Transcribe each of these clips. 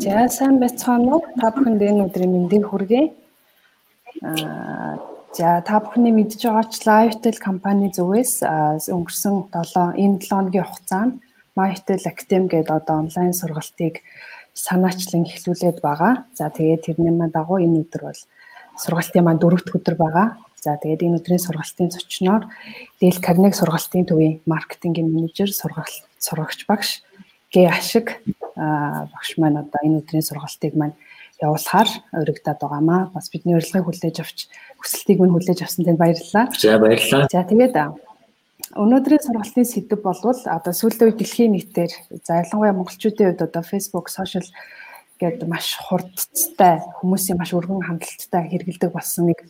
За сайн байцгаана уу? Та бүхэнд энэ өдрийн мэндийг хүргэе. Аа за та бүхний мэдж байгаач Lifetel компани зүгээс өнгөрсөн 7 энэ 7 хоногийн хугацаанд Mytel Academy гэдэг одоо онлайн сургалтыг санаачлан эхлүүлээд байгаа. За тэгээд тэрний маань дагуу энэ өдөр бол сургалтын маань дөрөвт өдөр байгаа. За тэгээд энэ өдрийн сургалтын зочноор Дэл Карнег сургалтын төвийн маркетингийн менежер сургалт сурагч багш гээ ашиг багш маань одоо энэ өдрийн сургалтыг маань явуулахаар өргөдөд байгаамаа. Бас бидний урилгыг хүлээж авч хүсэлтийг минь хүлээж авсан танд баярлалаа. За баярлалаа. За тэгээд өнөөдрийн сургалтын сэдэв болвол одоо сүүлийн үед дэлхийн нийтээр за ялангуяа монголчуудын хувьд одоо Facebook, social гэдэг маш хурдтай хүмүүсийн маш өргөн хандлттай хэрэгэлдэг болсон нэг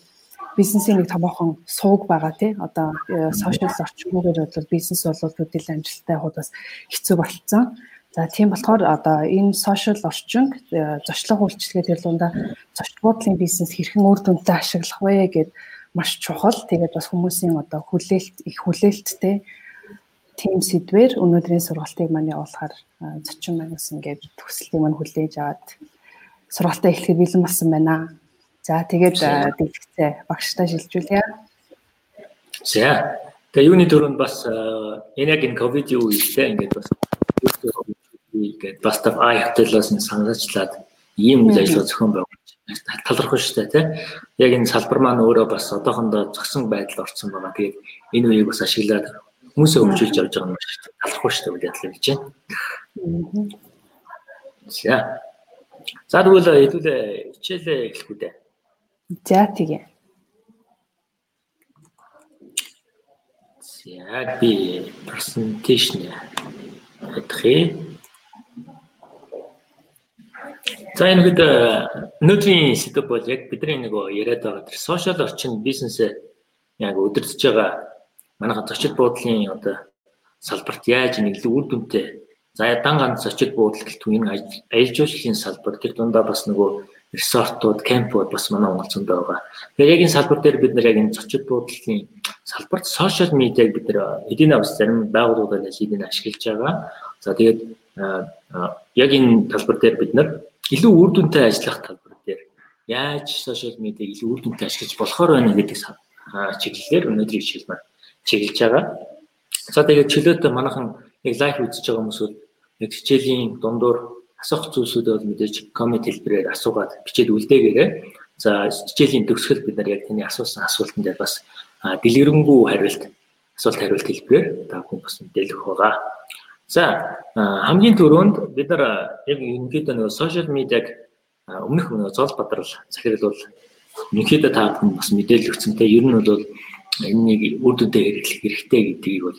бизнесийн нэг томоохон сууг байгаа тий одоо сошиал орчмоор бол бизнес болол төдийл амжилттай хууд бас хэцүү болцсон. За тийм болохоор одоо энэ сошиал орчинг э, зочлог үйлчлэгээ тэр дундаа зочд буудлын бизнес хэрхэн үр дүнтэй ашиглах вэ гэд маш чухал. Тэгээд бас хүмүүсийн одоо хүлээлт их хүлээлттэй тийм сэдвэр өнөөдрийн сургалтыг маань явуулахаар э, зочин маань бас ингээд төсөлтийг маань хүлээж аваад сургалтаа эхлэхэд бэлэн болсон байна. За тэгээд э, дэлгэцээ багштай шилжүүлье. За. Тэгээ юуны дөрөнд бас энэ яг энэ ковидын үетэй ингээд бас гээд Bastaf I хотелоос нь санаачлаад ийм үйл ажиллагаа зохион байгуулж талархав шүү дээ тий. Яг энэ салбар маань өөрөө бас одоохондоо зогсон байдал орсон байгаа. Тэгээд энэ үеийг бас ашиглаад хүмүүсээ хөгжүүлж явж байгаа юм шүү дээ. Талархав шүү дээ үйл ажиллагаа гэж байна. За. За тэгвэл хэдүүлээ хичээлээ эхлэх үү дээ. За тэгээ. За би presentation хийх За энэ хэд өнөөдрийн сэдв бол яг бидний нөгөө яриад байгаа тэр сошиал орчин бизнесээ яг өдөртөж байгаа манайха зочид буудлын одоо салбарт яаж нэг л үр дүнтэй за дан ганц зочид буудал гэлтгүй энэ аялал жуулчлалын салбар тэр дундаа бас нөгөө ресортууд, кемпууд бас манай Монголцонд байгаа. Тэгэхээр яг энэ салбар дээр бид нар яг энэ зочид буудлын салбарт сошиал медиаг бид нар эдийн авс зарим байгууллагуудаар эдийн ашиглаж байгаа. За тэгээд яг энэ талбар дээр бид нар илүү үр дүнтэй ажиллах талбар дээр яаж сошиал медиаг илүү үр дүнтэй ашиглаж болохоор байна гэдэг чиглэлээр өнөөдрийн хичээл маань чиглэж байгаа. За тэгээд чөлөөтэй манайхан яг лайв үзэж байгаа хүмүүс яг хичээлийн дундуур асуух зүйлсүүдээ бол мэдээж коммент хэлбэрээр асуугаад бичээд үлдээгээрэй. За хичээлийн төгсгөл бид нар яг таны асуусан асуултанд бас дэлгэрэнгүй хариулт асуулт хариулт хэлбэрээр та бүхэн бас мэдээлэх байгаа. За хамгийн түрүүнд бид нар яг ерөнхийдөө нөгөө сошиал медиаг өмнөх нөгөө зол бадрал захирал бол ерөнхийдөө та бүхэн бас мэдээлэл өгсөнтэй ер нь бол энэнийг үр дүндээ хэрэглэх хэрэгтэй гэдгийг бол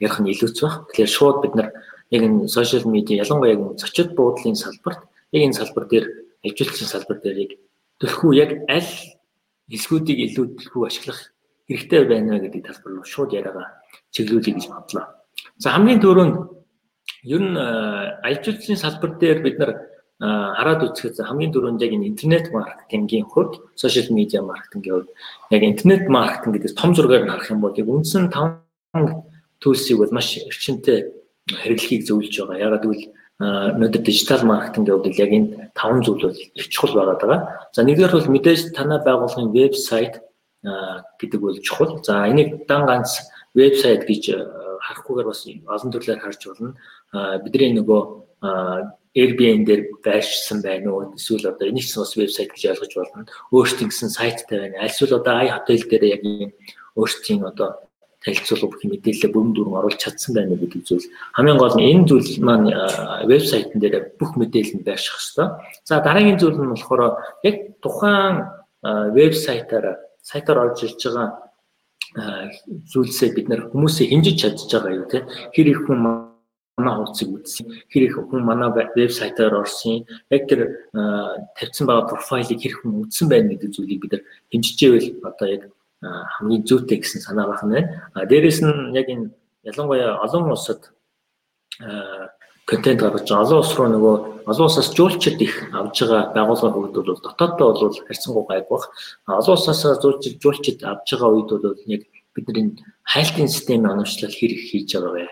ярих нь илүүц баг. Тэгэхээр шууд бид нар яг энэ сошиал медиа ялангуяа яг зочид буудлын салбарт яг энэ салбар дээр ажилчлалын салбар дээр яг төлхөө яг аль хэлсгүүдийг илүү төлхөө ашиглах хэрэгтэй байна гэдэг талбар руу шууд яриагаа чиглүүлэе гэж бодлоо. За хамгийн түрүүнд Ер нь э, ажилчлалын салбар дээр бид нар э, хараад үзэхэд хамгийн түрүүнд яг энэ интернет маркетингийн хувьд, сошиал медиа маркетингийн хувьд яг интернет маркетинг гэдэг том зургаар нь харах юм бол яг үндсэн таван төлсийг бол маш эрчимтэй хэрэглэхийг зөвлөж байгаа. Ягаад гэвэл э, өнөөдөр дижитал маркетингийн хувьд яг энэ таван зүйл бол их чухал байгаад байгаа. За нэгдүгээр бол мэдээж танай байгууллагын вебсайт гэдэг бол чухал. За энийг дан ганц вебсайт гэж харахгүйгээр бас олон төрлөөр харж болно бидний нөгөө Airbnb дээр байршсан байна уу эсвэл одоо энийг ч бас вебсайт гэж ойлгож болно. Өөрсдийн гэсэн сайттай байна. Альсвал одоо i hotel дээр яг ийм өөрсдийн одоо танилцуулга бүх мэдээлэл бүрэн дүрэн оруулж чадсан байна гэдэг зүйл. Хамгийн гол нь энэ зүйл маань вебсайтн дээр бүх мэдээлэл нь байрших хэвээр. За дараагийн зүйл нь болохоор яг тухайн вебсайтаар сайтаар орж ирж байгаа зүйлсээ бид нар хүмүүсээ хинжиж чадчих байгаа юу те хэр их хүн манай хуудсыг үзсэн. Хэр их хүн манай вебсайтаар орсон. Яг тэр тавьсан байгаа профайлыг хэр хүн үзсэн байна гэдэг зүйлийг бид нар хэмжижээвэл одоо яг хамгийн зүйтэй гэсэн санаа байх нь байна. А дээрэс нь яг энэ ялангуяа олон улсад контент гаргаж байгаа олон улс руу нөгөө олон улсаас жуулчид их авж байгаа байгууллагын хувьд бол дотооддоо бол харьцангуй гайг бах. Олон улсаас жуулчид жуулчид авж байгаа үед бол яг бидний хайлтын системийн оновчлол хэр их хийж байгаа вэ?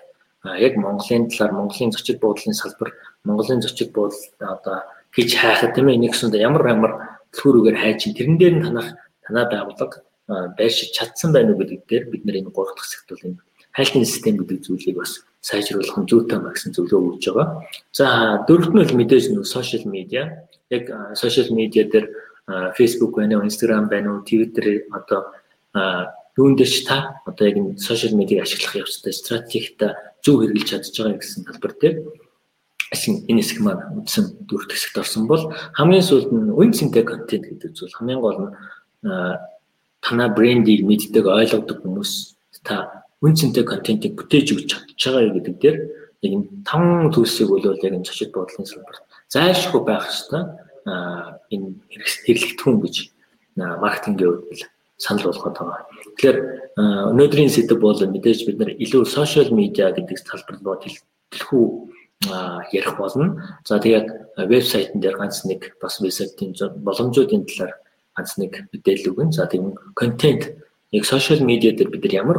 яг Монголын талаар Монголын зочид буудлын салбар, Монголын зочид буудал одоо гэж хайхад тийм ээ нэгсэнд ямар ямар төлхүүрөөр хайж тэрэн дээр нь танах танаа байгууллага байршиж чадсан байна уу гэдэг дээр бид нэр энэ гурав дахь хэсэгт бол энэ хайлтын систем гэдэг зүйлийг бас сайжруулах нь зүйтэй маа гэсэн зөвлөгөө өгж байгаа. За дөрөвт нь бол мэдээж нэг сошиал медиа. Яг сошиал медиа дээр Facebook байна уу, Instagram байна уу, Twitter одоо юундэж та одоо яг энэ сошиал медиаг ашиглах явцтай стратегт зөв хэрэгжилж чадж байгаа гэсэн талбар дээр асин энэ хэсэг маань үндсэн дөрөвт хэсэгт орсон бол хамгийн сүүлд нь үн цэнтэй контент гэдэг зүйл хамгийн гол нь танаа брендийг мэддэг ойлгодог хүмүүс та үн цэнтэй контентыг бүтээж өгч чадж байгаа гэдэг дээр яг энэ таван төлсийг бол яг энэ зочид бодлын салбарт зайлшгүй байх ёстой энэ хэрэглэгдэхүүн гэж маркетингийн хувьд санал болгоод байгаа. Тэгэхээр өнөөдрийн сэдв бол мэдээж бид нар илүү сошиал медиа гэдэг талбар руу дэлхүү ярих болно. За тэгээд вебсайтн дээр ганц нэг бас вебсайтын боломжуудын талаар ганц нэг мэдээлэл өгөн. За тийм контент яг сошиал медиа дээр бид нар ямар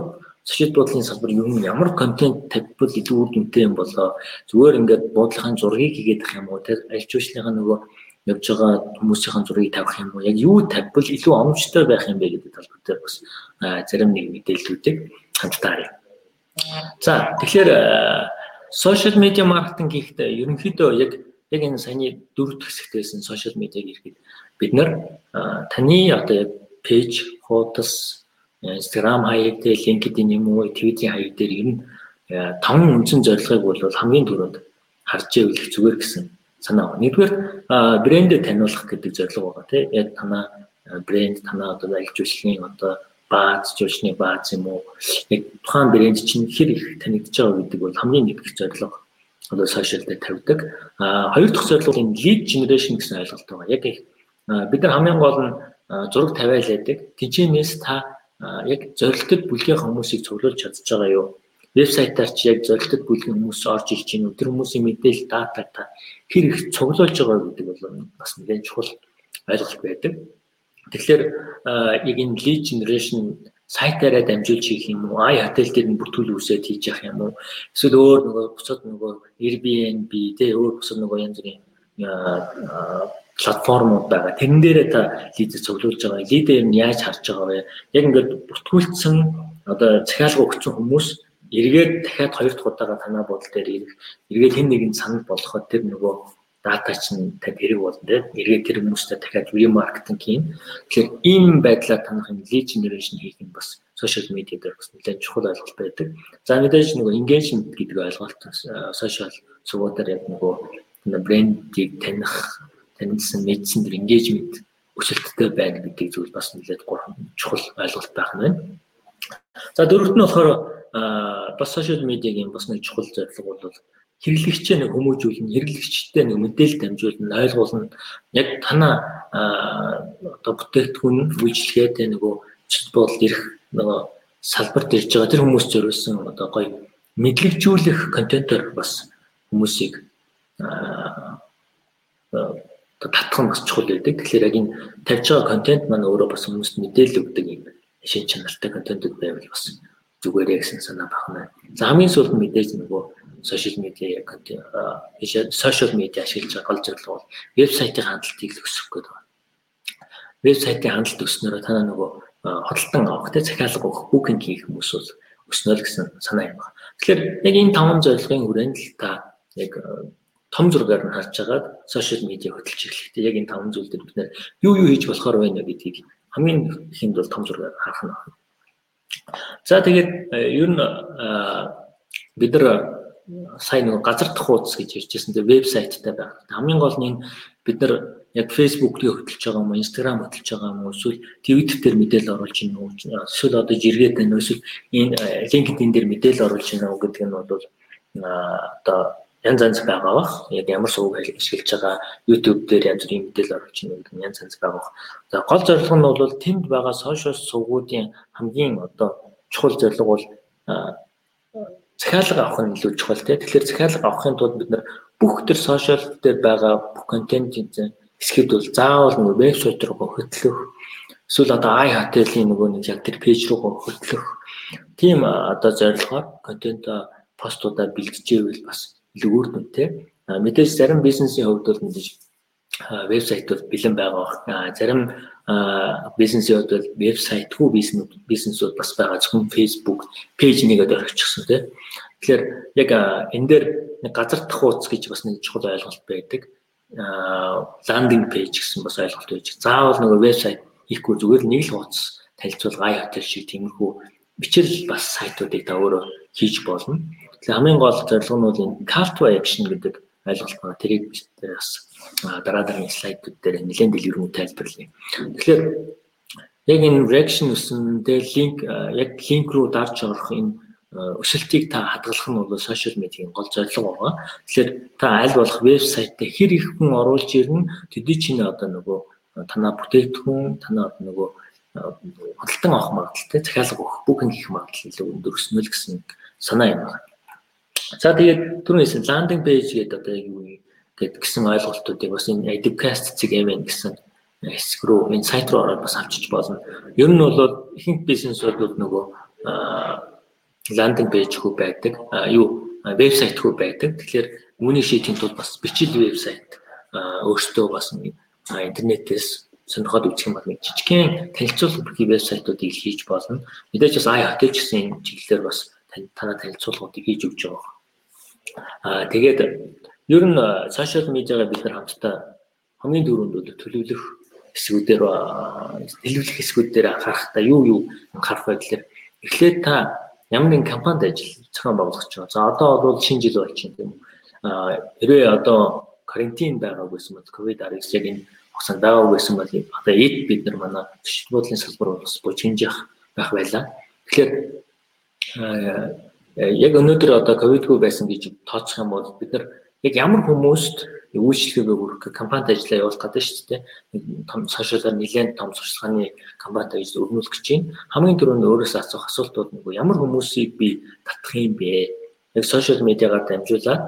зочид буудлын салбар юм ямар контент тавьбал илүү үр дүнтэй юм болоо зүгээр ингээд буудлынхаа зургийг хийгээд ах юм уу те аль жуулчныхаа нөгөө явж байгаа хүмүүсийн зургийг тавих юм уу яг юу тавьбал илүү оновчтой байх юм бэ гэдэг талбар дээр бас зарим нэг мэдээллүүдийг хамтдаа харъя. За тэгэхээр сошиал медиа маркетинг гэхдээ ерөнхийдөө яг яг энэ саяны дөрөв хэсэгт байсан сошиал медиаг ирэхэд бид нар таны одоо яг пэйж, хуудас, Instagram хаяг дээр LinkedIn юм уу, Twitter хаяг дээр ер нь таван үндсэн зорилгыг бол хамгийн түрүүнд харж ивэл зүгээр гэсэн санаа байна. Нэгдүгээр брэндэд таниулах гэдэг зорилго байгаа тийм яг танаа брэнд танаа одоо аль жуулчны одоо бааз жуулчны бааз юм уу яг тухайн брэнд чинь хэр их танигдж байгаа гэдэг бол хамгийн нэгдэх зорилго одоо сошиал дээр тавьдаг. А хоёр дахь зорилго энэ lead generation гэсэн ойлголт байгаа. Яг бид нар хамгийн гол нь зураг тавиал яадаг. Тинчэнээс та яг зорилтод бүлгийн хүмүүсийг цуглуулж чадж байгаа юу? Вебсайтаар чи яг зорилтод бүлгийн хүмүүс орж ирж байна? Тэр хүмүүсийн мэдээлэл дата та хэр их цуглуулж байгаа гэдэг бол бас нэлээд чухал ойлголт байдаг. Тэгэхээр яг энэ lead generation сайтаараа дамжуулж хийх юм уу? Ай хотел дээр нь бүртгүүл үүсээд хийж явах юм уу? Эсвэл өөр нөгөө бусад нөгөө Airbnb тэ өөр бусад нөгөө янз бүрийн платформуд байгаа. Тэрэн дээрээ та лидээ цуглуулж байгаа. Лидээ юм яаж харж байгаа вэ? Яг ингээд бүртгүүлсэн одоо захиалга өгсөн хүмүүс эргээд дахиад хоёр дахь удаага танаа бодол дээр ирэх. Эргээд хэн нэгэнд санал болгоход тэр нөгөө дата чинь тань хэрэг болно тийм. Эргээд тэр хүмүүстэй дахиад ремаркетинг хийн. Тэгэхээр ийм байдлаар танах юм лид генерашн хийх нь бас сошиал медиа дээр бас нэлээд чухал ойлголт байдаг. За мэдээж нөгөө engagement гэдэг ойлголт сошиал сувуудаар яг нөгөө брендийг таних танилцсан мэдсэн тэр engagement өсөлттэй байна гэдэг зүйл бас нэлээд гурван чухал ойлголт байх нь байна. За дөрөвт нь болохоор бас сошиал медиагийн бас нэг чухал зорилго бол хэрэглэгчээ нэг хүмүүжүүлнэ, хэрэглэгчтэй нэг мэдээлэл дамжуулна, ойлгуулна. Яг танаа одоо бүтээгдэхүүн үйлчлэгээд нөгөө чатбол ирэх нөгөө салбарт ирж байгаа тэр хүмүүс зориулсан одоо гоё мэдлэгжүүлэх контентоор бас хүмүүсийг татах нь бас чухал байдаг. Тэгэхээр яг энэ тавьж байгаа контент маань өөрөө бас хүмүүст мэдээлэл өгдөг юм шин чанартай контентууд байвал бас зүгээрээ гэсэн санаа багна. За хамгийн сүүлд мэдээж нөгөө сошиал медиа контент сошиал медиа ашиглаж байгаа гол зорилго бол вебсайтын хандлтыг өсгөх гэдэг байна. Вебсайтын хандлт өснөрөө танаа нөгөө хөдөлтөн авах тэ захиалга өгөх букинг хийх хүмүүс бол өснө л гэсэн санаа юм байна. Тэгэхээр яг энэ таван зорилгын хүрээнд л та яг том зургаар нь харж агаад сошиал медиа хөдөлж эхлэхдээ яг энэ таван зүйл дээр бид нэр юу юу хийж болохоор байна гэдгийг хамгийн ихэнд бол том зургаар харах нь байна. За тэгээд э, ер нь бид нар сайн нэг газар дах хуудас гэж ярьжсэн тэр вебсайттай байх. Хамгийн гол нь бид нар яг Facebook-ийг хөтлөж байгаа юм уу, Instagram хөтлөж байгаа юм уу, эсвэл Twitter дээр мэдээлэл оруулж байна уу, эсвэл одоо жиргээд байна уу, эсвэл энэ э, LinkedIn дээр мэдээлэл оруулж байна уу гэдэг нь бол одоо янз янз байгаа бах. Яг ямар сувг ашиглаж байгаа YouTube дээр янз бүрийн мэдээлэл оруулж байгаа янз янз байгаа бах. За гол зорилго нь бол тэнд байгаа сошиал сувгуудын хамгийн одоо чухал зорилго бол захиалга авах нь илүү чухал тийм. Тэгэхээр захиалга авахын тулд бид нар бүх төр сошиал дээр байгаа бүх контентын хэсгүүд бол заавал нөгөө вебсайт руу хөтлөх эсвэл одоо i hotel-ийн нөгөө нэг яг тэр пэйж руу хөтлөх тийм одоо зорилгоор контент постуудаа бэлтжээвэл бас илүү үр дүнтэй. Мэдээж зарим бизнесийн хувьд бол мэдээж вебсайтууд бэлэн байгаа. Зарим бизнесүүд бол вебсайтгүй бизнес бизнесүүд бас байгаа. Зөвхөн Facebook пэйж нэгэд орчихсон тийм. Тэгэхээр яг энэ дээр газар дахууц гэж бас нэг чухал ойлголт байдаг. ландинг пэйж гэсэн бас ойлголт байж. Заавал нөгөө вебсайт хийхгүй зүгээр нэг л хуудас танилцуулга ай хотел шиг тиймэрхүү бичил бас сайтуудыг та өөрөө хийж болно. Тэгэхээр хамгийн гол зорилго нь бол энэ call to action гэдэг ойлголт байна. Тэрийг бас дараа дараагийн слайдууд дээр нэлээд дэлгэрэнгүй тайлбарлая. Тэгэхээр яг энэ reaction үсэндээ линк яг линк руу дарж орох энэ өсөлтийг та хадгалах нь бол сошиал медиагийн гол зорилго байгаа. Тэгэхээр та аль болох вебсайтаа хэр их хүн оруулж ирнэ төдий чинь одоо нөгөө танаа бүтээгдэхүүн танаа нөгөө худалдан авах магадaltaй захиалга өгөх бүхэн хийх магадлал илүү өндөр өснө л гэсэн санаа юм байна. За тэгээд түрүүнээс ландинг пэйж гэдэг одоо юу гэд гэсэн ойлголтуудыг бас энэ Adibcast цэг MN гэсэн хэсэг рүү энэ сайт руу ороод бас авчиж болно. Ер нь бол ихэнх бизнесүүд нөгөө ландинг пэйж хүү байдаг. Юу вебсайт хүү байдаг. Тэгэхээр үүний шийдэхин тулд бас бичил вебсайт өөртөө бас интернетээс сонирхоод үзэх юм бол нэг жижигхэн танилцуулга бүхий вебсайтуудыг хийж болно. Мэдээж бас хотелч гэсэн чиглэлээр бас танаа танилцуулгуудыг хийж өгч байгаа. Аа тэгээд ер нь сошиал медиагаа бид нар хамтдаа хамгийн дөрөнд бол төлөвлөх хэсгүүдээр төлөвлөх хэсгүүдээр анхаарахтаа юу юу анхаарах вэ гэхээр эхлээд та ямар нэгэн компанид ажил зохион байгуулах байгаа. За одоо бол шинэ жил байна тийм үү. Аа хэрвээ одоо карантин байгааг байсан бол ковид 19 яг энэ хугацаанд байгааг байсан бол одоо эд бид нар манай төсөл бодлын салбар бас бочинжих байх байлаа. Тэгэхээр яг өнөөдөр одоо ковидгүй байсан гэж тооцох юм бол бид нар яг ямар хүмүүст үйлчлэгээ хүргэх компанид ажиллаа явуулах гэдэг шүү дээ. Нэг том сошиалаар нэлээд том сурчлагын компанид ажил өрнүүлэх гэж байна. Хамгийн түрүүнд өөрөөсөө асуух асуултууд нэг ямар хүмүүсийг би татах юм бэ? Яг сошиал медиагаар дамжуулаад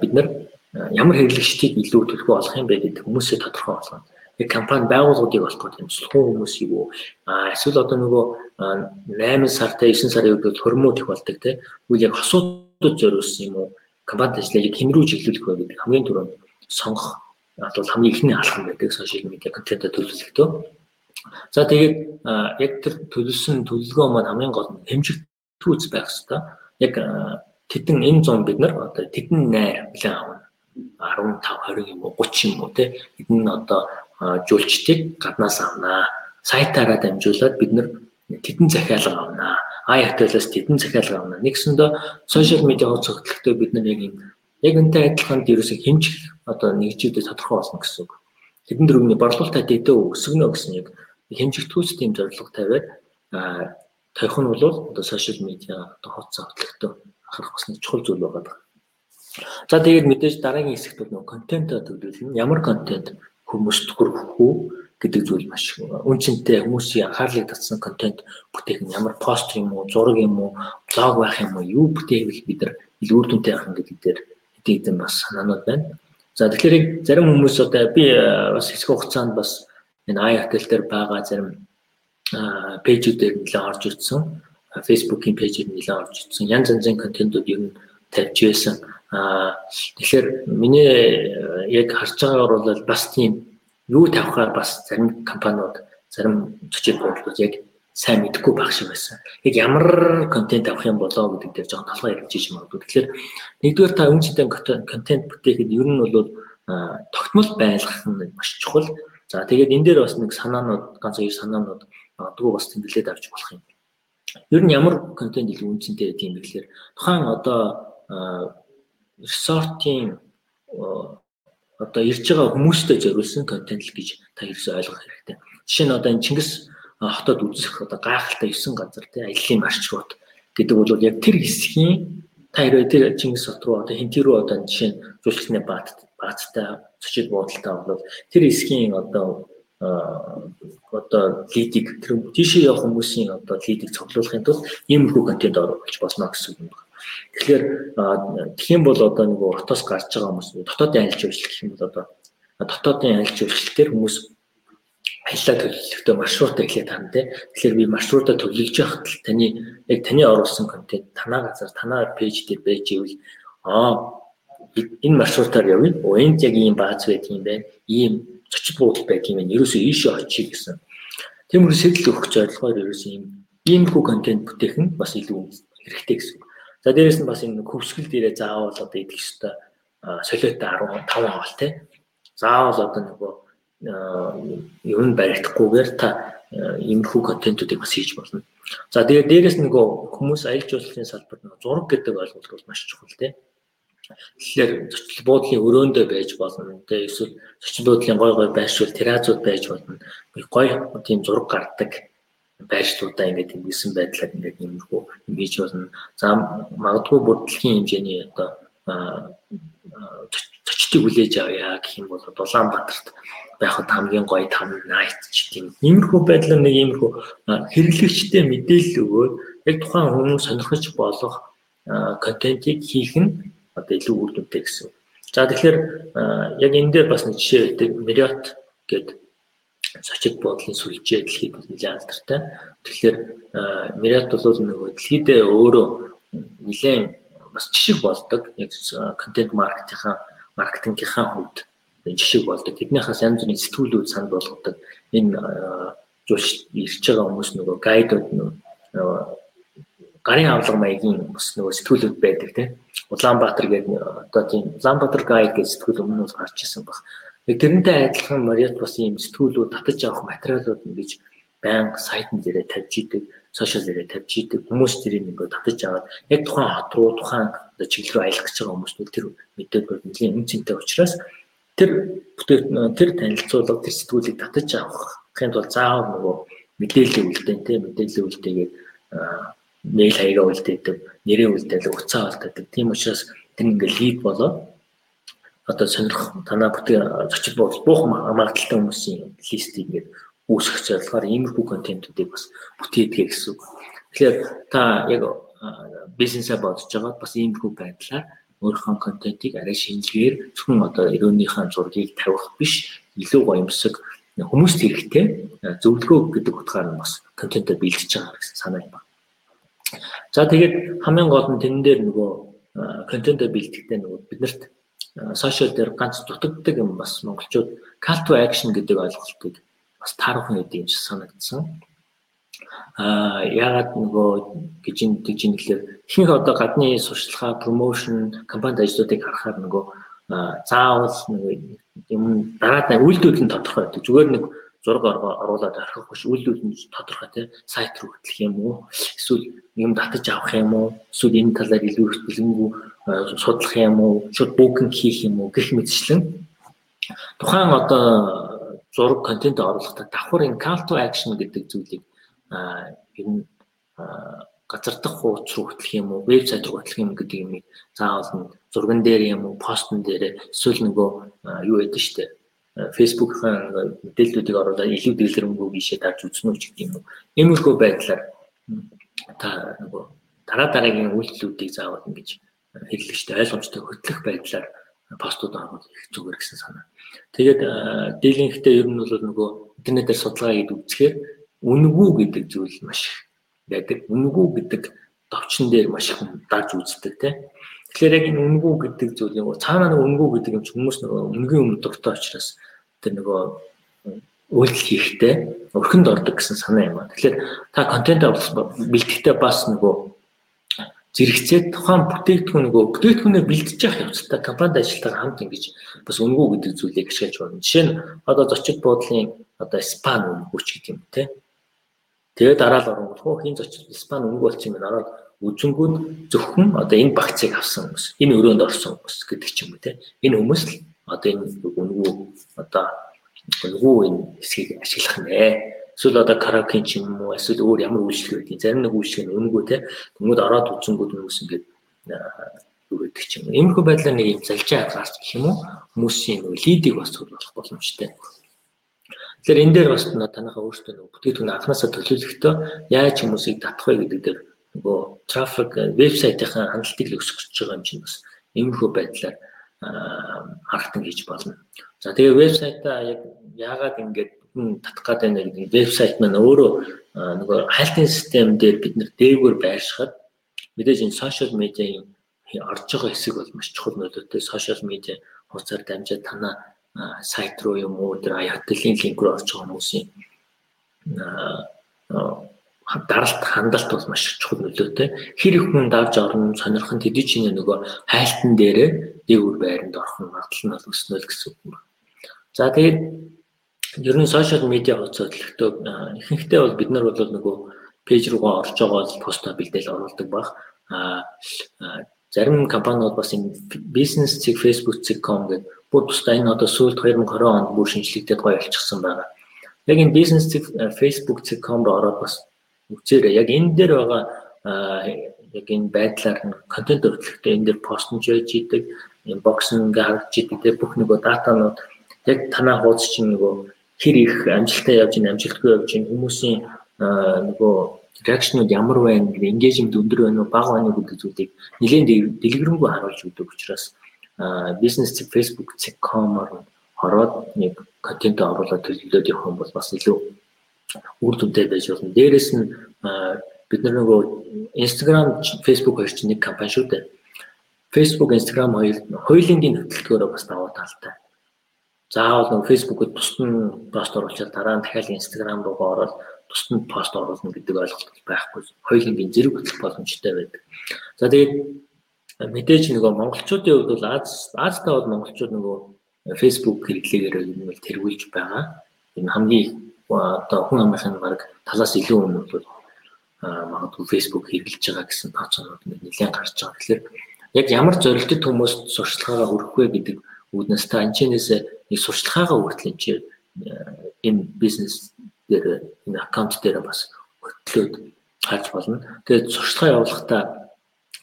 бид нар ямар хэрэглэгчдийг илүү төлхөө олох юм бэ гэдэг хүмүүсээ тодорхой болгоно. Яг компани байгууллагуудыг олох гэдэг юм сулхан хүмүүс юу? А эсвэл одоо нөгөө 8 сартай 9 сарын үед хөрмүүд их болдог тийм. Үгүй яг хосуудад зориулсан юм уу? компанид ажиллаж хэн рүү чиглүүлэх вэ гэдэг хамгийн түрүүнд сонгох бол хамгийн ихний алхам байдаг сошиал медиа контентоо төлөвлөлтөө. За тэгээд яг тэр төлөвлөсөн төлөвлөгөө маань хамгийн гол нь хэмжигдүүц байх хэрэгтэй. Яг тэдэн энэ зам бид нар одоо тэдэн найр билээ авна. 15 20 юм уу 30 юм уу те эдэн нь одоо жуулчдыг гаднаас авнаа. Сайтаараа дамжуулаад бид нар тэдэн захиалга авнаа ай хотелоос тэдэн захиалга авна. Нэгсэндээ сошиал медиа хуудас хөтөлбөртөө бид нар яг юм яг энтэй адилхан дээрээс хэмжих одоо нэгжүүдэд тодорхой болно гэсэн үг. Хэдэн дөрөвний борлуулалтаа дэдээ өсгөнө гэсэн яг хэмжигдүүлс тийм зорилго тавиад тавих нь бол одоо сошиал медиа одоо хуудас хөтөлбөртөө анхаарах бас чухал зүйл байгаа. За тэгээд мэдээж дараагийн хэсэгт нөгөө контент төлөвлөлт нь ямар контент хүмүүст хүрэх үү гэдэг зүйл маш үнцэнтэй хүмүүсийн анхаарлыг татсан контент бүтээх нь ямар пост юм уу, зураг юм уу, блог байх юм уу, юу бүтээвэл бид нар илүү үр дүнтэй юм гэдэг дээр хэдийдэн бас санаанууд байна. За тэгэхээр зарим хүмүүс одоо би бас хэсэг хугацаанд бас энэ хотел дээр байгаа зарим пэйжүүдээр нэлээд орж ирсэн. Facebook-ийн пэйжээр нэлээд орж ирсэн. Янз янзын контентууд ер нь тавьж байсан. Аа тэгэхээр миний яг харж байгаагаар бол бас тийм юу тавихаар бас зарим компаниуд зарим зочид бодлууд яг сайн мэдэхгүй байх шиг байсан. Яг ямар контент авах юм болоо гэдэг дээр жоохон талхаа ярьж иж магадгүй. Тэгэхээр нэгдүгээр та үнцтэй контент бүтээхэд ер нь бол тогтмол байлгах нь маш чухал. За тэгээд энэ дээр бас нэг санаанууд ганц хоёр санаанууд магадгүй бас тэмдэглээд авч болох юм. Ер нь ямар контент илүү үнцэнтэй гэдэг юм бэ гэхээр тухайн одоо ресортын одоо ирж байгаа хүмүүстэй зориулсан контент л гэж та ерөөсөй ойлгох хэрэгтэй. Жишээ нь одоо энэ Чингис хотод үзэх одоо гайхалтай 9 газар тий аяллаа маршрут гэдэг бол яг тэр хэсгийн та хэрвээ тэр Чингис хот руу одоо хинти рүү одоо жишээ нь жуулчны баат бааттай зочид буудалтай бол тэр хэсгийн одоо одоо лидийг тэр тийшээ явах хүмүүсийн одоо лидийг цуглуулахын тулд иймэрхүү контент оруулж болно гэсэн үг байна. Тэгэхээр тэгхийн бол одоо нөгөө хотоос гарч байгаа хүмүүс дотоодын аялал жуулчлал гэх юм бол одоо дотоодын аялал жуулчлалтээр хүмүүс аяллаа төлөвлөлтөө маршрутаа эхлээд тань тий. Тэгэхээр би маршрутаа төлөвлөж байхад л таны яг таны оруулсан контент танаа газар танаа пэйж дээр байж ивэл аа энэ маршрутаар явъя. Энд яг ийм бааз байдаг юм байна. Ийм зочид буудал байдаг юм байна. Ерөөсөө ийшээ очие гэсэн. Тиймэр сэтэл өгөх зорилгоор ерөөсөө ийм иймэрхүү контент бүтээх нь бас илүү хэрэгтэй гэсэн. За дээрэс нь бас энэ хөвсгөл дээрээ заавал одоо идэх ёстой солиотой 15 авал тий. Заавал одоо нөгөө юм баригдахгүйгээр та иймэрхүү контентуудыг бас хийж болно. За тэгээд дээрэс нөгөө хүмүүс аялал жуулчлалын салбарт нөгөө зураг гэдэг ойлголт бол маш чухал тий. Тэгэхээр зочил буудлын өрөөндөө байж болно. Тэгээ эсвэл зочил буудлын гой гой байршуул терrazууд байж болно. Гой тийм зураг гардаг байршлуудаа ингээд ингэсэн байдлаар ингээд юмрхүү юм хийж болно. За магадгүй бүрдлэгийн хэмжээний одоо зочдыг хүлээж авъя гэх юм бол Улаанбаатарт байхад хамгийн гоё там найт ч тийм иймэрхүү байдлаар нэг иймэрхүү хэрэглэгчтэй мэдээлэл өгөөд яг тухайн хүмүүс сонирхож болох контентийг хийх нь одоо илүү үр дүнтэй гэсэн. За тэгэхээр яг энэ дээр бас нэг жишээ өгдөг Marriott гэдэг зочид буудлын сүлжээ дэлхийд нэлээд алдартай. Тэгэхээр Marriott бол нөгөө дэлхийдээ өөрөө нэлээд бас жишг болдог. Яг контент маркетингийн маркетингийнхаа хувьд жишг болдог. Тэднийхээс янз бүрийн сэтгүүлүүд санд болгодог. Энэ жуулч ирж байгаа хүмүүс нөгөө гайдууд нөгөө гарын авлага маягийн бас нөгөө сэтгүүлүүд байдаг тийм. Улаанбаатар гэдэг одоо тийм Улаанбаатар гайд гэж сэтгүүл өмнө нь гарч ирсэн баг. Тэрнтэй адилхан Мариот бас ийм сэтгүүлүүд татаж авах материалууд ингэж байнга сайтн дээрээ тавьж идэг, сошиал дээрээ тавьж идэг. Хүмүүс тэрийг ингээд татаж аваад яг тухайн хот руу, тухайн чиглэл рүү аялах гэж байгаа хүмүүс тэр мэдээлэл нэлийн үнцэнтэй учраас тэр бүтээгдэхүүн тэр танилцуулга тэр сэтгүүлийг татаж авахын тулд заавал нөгөө мэдээлэл үлдээн тийм мэдээлэл үлдээгээд мэйл хаягаа үлдээдэг, нэрээ үлдээдэг, уцаа үлдээдэг. Тийм учраас тэр ингээд лид болоод одоо сонирх танаа бүтээн зочид буудал буух магадлалтай хүмүүсийн листийг ингээд үүсгэх зорилгоор иймэрхүү контентуудыг бас бүтээдэг гэсэн үг. Тэгэхээр та яг бизнесээ бодож байгаа бас иймэрхүү байдлаар өөрийнхөө контентийг арай шинжилгээр зөвхөн одоо өрөөнийхөө зургийг тавих биш илүү гоёмсог хүмүүст хэрэгтэй зөвлөгөө гэдэг утгаар нь бас контентоо бэлдэж байгаа гэсэн санаа юм байна. За тэгээд хамгийн гол нь тэн дээр нөгөө контентоо бэлдэхдээ нөгөө биднэрт сошиал дээр ганц дутагддаг юм бас монголчууд call to action гэдэг ойлголтыг бас гэдэг юм шиг санагдсан. Аа ягаад нөгөө гэж энэ гэж юм гэхээр ихэнх одоо гадны сурчлагаа промошн компанид ажлуудыг харахаар нөгөө заавал нөгөө юм дараад үйлдэл нь тодорхой байдаг. Зүгээр нэг зураг оруулаад орхих биш. Үйлдэл нь тодорхой тий сайт руу хөтлөх юм уу? Эсвэл юм татаж авах юм уу? Эсвэл энэ талаар илүү их бэлэнгүү судлах юм уу? Шууд букинг хийх юм уу гэх мэтчлэн. Тухайн одоо зураг контент оруулахдаа давхар энэ call to action гэдэг зүйлийг ер нь газар дах хууч руу хөтлөх юм уу? Вебсайт руу хөтлөх юм гэдэг юм заавал зурган дээр юм уу? Постн дээр эсвэл нөгөө юу яд нь штэ Facebook-ийн мэдээллүүдийг оруулаад илүү дэлгэрэнгүй гişээ дарж үзнэ үү гэдэг юм уу. Иймэрхүү байдлаар та нөгөө дараа дараагийн үйлдэлүүдийг заавал ингэж хэрэглэгчтэй ойлгомжтой хөтлөх байдлаар постууд оруулах их зүгээр гэсэн санаа. Тэгээд дийлэнхтэй ер нь бол нөгөө интернетээр судалгаа хийд үзэхээр үнэгүй гэдэг зүйл маш байдаг. Үнэгүй гэдэг товчон дээр маш их дарж үздэг тийм Тэгэхээр яг энэ үнгүй гэдэг зүйл нэг цаанаа нэг үнгүй гэдэг юм ч хүмүүс нөгөө үнгийн өмнө дуртай учраас тэр нөгөө үйлдэл хийхдээ өрхөнд ордог гэсэн санаа юм аа. Тэгэхээр та контент бэлтгэхдээ бас нөгөө зэрэгцээ тухайн бүтээгдэхүүн нөгөө бүтээгдэхүүнээ бэлдэж явах явцдаа компанид ажилтнаар хамт ингэж бас үнгүй гэдэг зүйлийг ашиглаж байна. Жишээ нь одоо зочид буудлын одоо спан үнгүй ч гэдэг юм те. Тэгээд дараа л оронгот хөө хин зочид спан үнгүй болчих юм. Ороод үзэнгүүд зөвхөн одоо энэ багцыг авсан хүмүүс, энэ өрөөнд орсон хүмүүс гэдэг ч юм уу те. Энэ хүмүүс л одоо энэ үнгүй одоо үнгүй энэ хэсгийг ашиглах нэ. Эсвэл одоо караоке ч юм уу эсвэл өөр ямар үйлчлэг байдгийг зарим нэг үйлчлэг нь үнгүй те. Тэнгүүд ороод үзэнгүүд хүмүүс ингээд юу гэдэг ч юм. Иймэрхүү байдлаар нэг юм залжаа гарч гэх юм уу хүмүүсийн лидийг бас болох боломжтой. Тэгэхээр энэ дээр бас танайхаа өөртөө нэг бүтээгдэхүүн анханасаа төлөвлөхдөө яаж хүмүүсийг татах вэ гэдэг дээр нөгөө трафик вебсайтынхаа хандлтыг л өсгөж байгаа юм чинь бас иймэрхүү байдлаар харахтан хийж болно. За тэгээ вебсайтаа яг яагаад ингэж татах гэдэг нэг вебсайт маань өөрөө нөгөө хайлтын систем дээр бид нэр дээгүүр байршихад мэдээж энэ сошиал медиагийн орж байгаа хэсэг бол маш чухал нөлөөтэй сошиал медиа хуудасаар дамжаад танаа сайт руу юм уу тэр аяатлын линк руу орж байгаа хүмүүсийн даралт хандалт бол маш чухал нөлөөтэй. Хэр их хүн давж орно сонирхон тэдий чинь нөгөө хайлтан дээрээ дээгүүр байранд орох нь магадлал нь бол өснө л гэсэн үг юм. За тэгээд ер нь сошиал медиа хуудас хөдөлгөтөө ихэнхдээ бол бид нар бол нөгөө пэйж руугаа орж байгаа бол постоо бэлдээл оруулдаг баг. А зарим компаниуд бас энэ бизнес цэг Facebook цэг.com гэдэг бүр тусдаа энэ одоо сүүлд 2020 онд бүр шинжлэгдээд гоё болчихсон байгаа. Яг энэ бизнес цэг Facebook цэг.com руу ороод бас үзээрэй. Яг энэ дээр байгаа яг энэ байдлаар нь контент хөтлөхтэй энэ дээр постнж байж идэг, энэ бокс ингээ харагдж идэг те бүх нөгөө датанууд яг танаа хуудас чинь нөгөө хэр их амжилттай явж ийн амжилтгүй явж ийн хүмүүсийн нөгөө реакшнууд ямар байна гэдэг engagement өндөр байна уу бага байна уу гэдэг зүйлийг нэлээд дэлгэрэнгүй харуулж өгдөг учраас бизнес цэг Facebook цэг.com-оор ороод нэг контент оруулаад төлөвлөд явах юм бол бас илүү үр дүнтэй байж болно. Дээрээс нь бид нар нөгөө Instagram, Facebook хоёр чинь нэг компани шүү дээ. Facebook, Instagram хоёр хоёулынгийн хөтөлбөрөөр бас даваа талтай. Заавал нөгөө Facebook-д тусдан пост оруулаад дараа нь дахиад Instagram руу ороод тусдан пост оруулна гэдэг ойлголт байхгүй. Хоёулынгийн зэрэг хөтлөх боломжтой байдаг. За тэгээд мэдээж нөгөө монголчуудын хувьд бол Аз Азтай бол монголчууд нөгөө Facebook хэрэглээгээр юм бол тэргүүлж байгаа. Энэ хамгийн одоо хүн амынхын баг талаас илүү өмнө бол магадгүй Facebook хэрэглэж байгаа гэсэн тооцоонууд нэлээд гарч байгаа. Тэгэхээр яг ямар зорилттой хүмүүст сурчлагаагаа хүргэх вэ гэдэг үүднээс та энэчнээс нэг сурчлагаагаа хүртэл энэ чинь энэ бизнес дээр энэ аккаунт дээр бас хөтлөөд харж болно. Тэгээд сурчлагаа явуулахдаа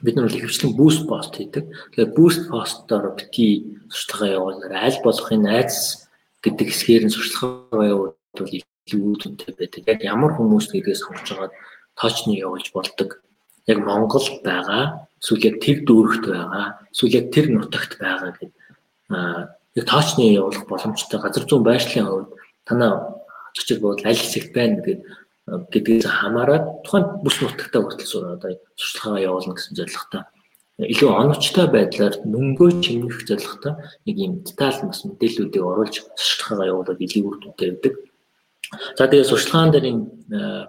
бид нар бол ихэвчлэн буст пост хийдэг. Тэгээд буст постоор бити сурчлагаа явуулаарай. Аль болох энэ айц гэдэг хэсгээр нь сурчлагаа явуулбал илүү үнэтэй байдаг. Яг ямар хүмүүс гэдгээс сонгож агаад тоочны явуулж болдог. Яг Монгол байгаа, эсвэл яг тэр дүүрэгт байгаа, эсвэл яг тэр нутагт байгаа гэдэг аа яг тоочны явуулах боломжтой газар зүүн байршлын хувьд танаа зочид бод аль хэсэгт байна гэдэг гэдгээс хамаарат тухайн бүс нутагтаа хүртэл одоо сурчлагаа явуулна гэсэн зорилготой илүү оновчтой байдлаар мөнгөө чимнэх зорилготой нэг юм деталь бас мэдээллүүдийг оруулж сурчлагаа явуулаад илүү үр дүнтэй байдаг. За тэгээ сурчлагаан дээр энэ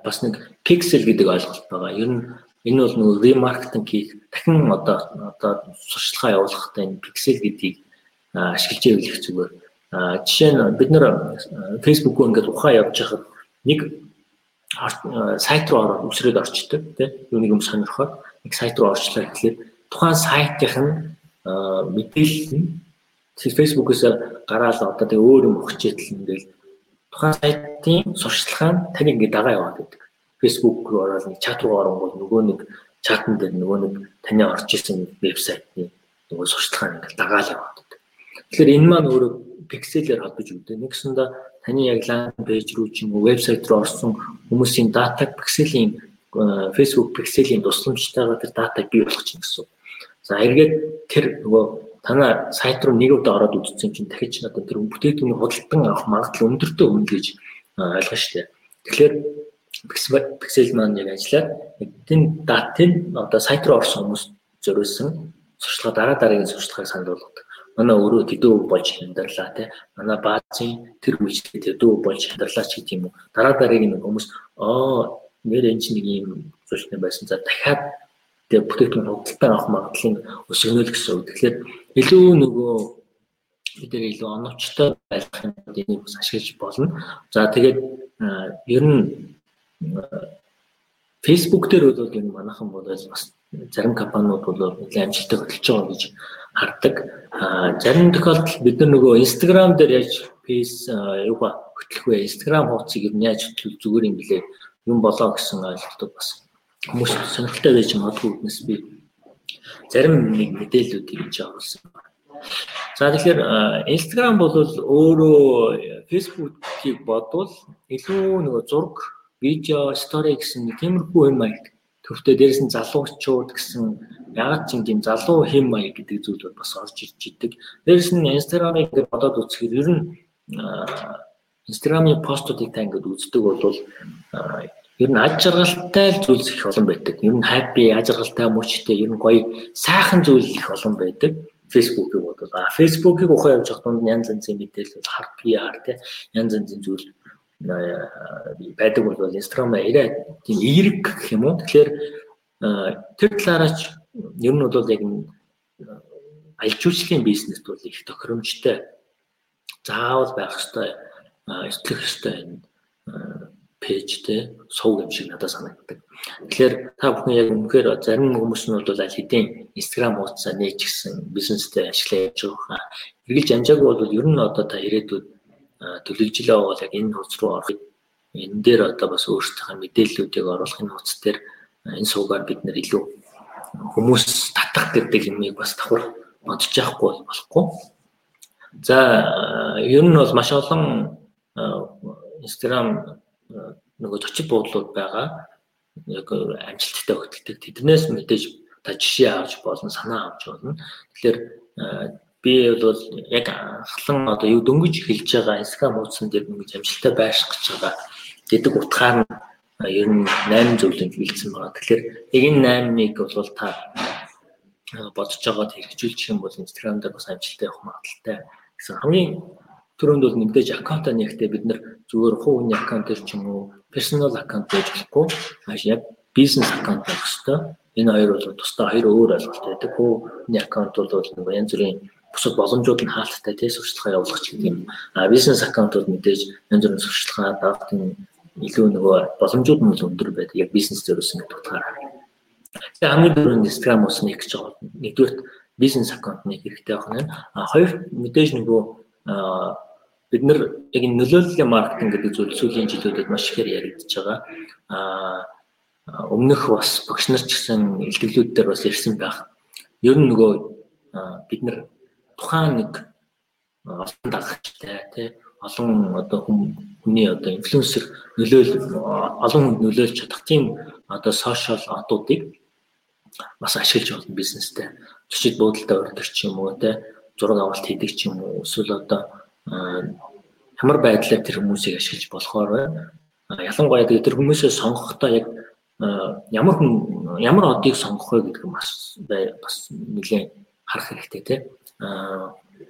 бас нэг pixel гэдэг ойлголт байгаа. Ер нь энэ бол нөгөө ремаркетинг хийх дахин одоо одоо сурчлагаа явуулахдаа энэ pixel гэдгийг ашиглаж явуулах зүгээр. Жишээ нь бид нэр Facebook-өө ингээд ухаан явж байхад нэг сайт руу ороод үсрээд орчдөг тийм юуник юм сонирхоод нэг сайт руу орчлоо гэхлээр тухайн сайтынх нь мэдээлэл нь Facebook-оос гараад одоо тэгээ өөр юм өгчээтэл ингээл тухайн сайтын сурчлагаа нь тань ингээд дагаа яваад байдаг. Facebook руу ороод нэг чат руу оронгууд нөгөө нэг чатн дээр нөгөө нэг таны орж исэн вебсайтны нөгөө сурчлагаа нь ингээд дагаал яваад байдаг. Тэгэхээр энэ маань өөрөө пикселээр холбож өгдөг. Нэгсэндээ таны яг ландинг пэйж рүү ч юм уу вебсайт руу орсон хүмүүсийн датаг пикселийн Facebook пикселийн тусламжтайгаар тэр датаг бий болгох чинь гэсэн. За эргээд тэр нөгөө танаа сайт руу нэг удаа ороод үзсэн чинь дахиж одоо тэр бүтээгдэхүүний худалдан авах магадлал өндөртэй өмнө гэж ойлгоо штэ. Тэгэхээр пиксел маань яг ажиллаад эдийн датын одоо сайт руу орсон хүмүүс зориулсан сурчлага дараа дараагийн сурчлагыг санал болгодог. Манай өөрөө тэдөө болж хямдарлаа тий. Манай баазын тэр үйлчлэг тэдөө болж хямдарлаа ч гэдэг юм уу. Дараа дараагийн хүмүүс аа нэр энэ чинь нэг юм зүйлтэй байсан. За дахиад тэгээ бүтээгдэхүүн худалдан авах магадлалыг өсгөнө л гэсэн үг. Тэгэхээр илүү нөгөө бид нэр илүү оновчтой байх юм энийг бас ашиглаж болно. За тэгээд ер нь Facebook дээр бол энэ манайхан бол бас зарим компаниуд бол нэлээд амжилттай хөтлөж байгаа гэж хардаг. Зарим тохиолдолд бид нар нөгөө Instagram дээр яаж фейс юу ба хөтлөх вэ? Instagram хуудсыг ер нь яаж хөтлөх зүгээр юм блэ? Юм болоо гэсэн ойлголтод бас хүмүүс сонирхолтой байж магадгүй гэднээс би зарим нэг мэдээллүүдийг хийж оруулсан. За тэгэхээр Instagram бол өөрөө Facebook-ийг бодвол илүү нөгөө зураг, видео, стори гэсэн нэг тиймэрхүү юм аяг төвтэй дээрээс нь залуучууд гэсэн ягаад ч юм залуу хэм маяг гэдэг зүйл бас орж ирж идэг. Дээрээс нь Instagram-ыг бодоод үзэхэд ер нь Instagram-ийн постуудыг та ингээд үздэг бол ер нь аж аргалтай зүйлс их олон байдаг. Ер нь happy, аж аргалтай, мөчтэй, ер нь гоё сайхан зүйл их олон байдаг. Facebook-ийг бодвол а Facebook-ийг ухаан явж байгаа дунд янз янзын мэдээлэл хар PR те янз янзын зүйл байдаг бол Instagram арай тийм эерэг гэх юм уу. Тэгэхээр тэр талаараач ер нь бол яг аялал жуулчлалын бизнест бол их тохиромжтой заавал байх ёстой эртлэх ёстой энэ пэйжтэй сувг юм шиг надад санагддаг. Тэгэхээр та бүхэн яг үнэхээр зарим хүмүүс нь бол аль хэдийн Instagram хуудасаа нээж гисэн бизнестэй ашиглаж явж байгаа. Эргэлж амжаагүй бол ер нь одоо та ирээдүйд төлөвлөжлөө бол яг энэ хуудас руу орох энэ дээр одоо бас өөрсдийнхээ мэдээллүүдийг оруулах энэ хуудас дээр энэ суугаар бид нэр илүү хүмүүс татах гэдэг юмыг бас давхар бодож яахгүй болохгүй. За ер нь бол маш олон Instagram нөгөө зочид буудлууд байгаа. Яг амжилттай хөтэлдэг. Тэднээс мэдээж та жишээ авч болно, санаа авч болно. Тэгэхээр би бол яг анхлан одоо юу дөнгөж эхэлж байгаа Instagram хуудсан дээр ингэж амжилттай байших гэж байгаа гэдэг утгаар нь ер нь 8 зөвлөнд бэлдсэн байгаа. Тэгэхээр яг энэ 8-ыг бол та бодож байгаад хэрэгжүүлчих юм бол Instagram дээр бас амжилттай явах магадaltaй гэсэн. Хамгийн түрүүнд бол нэгдэж аккаунтаа нэгтээ бид нар зүгээр хүний аккаунт дээр ч юм уу персонал аккаунт байж болохгүй. Маш яг бизнес аккаунт байх хэрэгтэй. Энэ хоёр бол тусдаа хоёр өөр ойлголт байдаг. Хувийн аккаунт бол нэг янз бүрийн бусад боломжууд нь хаалттай тий сурчлагаа явуулах ч гэдэг юм. А бизнес аккаунтууд мэдээж янз бүрийн сурчлагаа даахын илүү нөгөө боломжууд нь өндөр байдаг. Яг бизнес дээрээс ингээд утгаараа. Тэгээ хамгийн дөрөв Instagram ус нэг гэж байгаа. Нэгдүгээр бизнес аккаунт нэг хэрэгтэй байх нь. А хоёр мэдээж нөгөө бид нар яг нөлөөллийн маркетинг гэдэг зүйл сүүлийн жилүүдэд маш ихээр яригдчихэж байгаа. А өмнөх бас багш нар ч гэсэн илтгэлүүд дээр бас ирсэн байх. Ер нь нөгөө бид нар тухайн нэг олон дагагчтай тий олон одоо хүний одоо инфлюенсер нөлөөл олон хүнд нөлөөлж чадах тийм одоо сошиал одуудыг бас ашиглаж болно бизнестэй. Зочид буудалтай ордог ч юм уу тий зураг авалт хийдэг ч юм уу? Эсвэл одоо ямар байдлаар тэр хүмүүсийг ашиглаж болохоор байна. Ялангуяа тэр хүмүүсээ сонгохдоо яг ямар хүн ямар одыг сонгох вэ гэдэг нь бас бас нэлээд харах хэрэгтэй тийм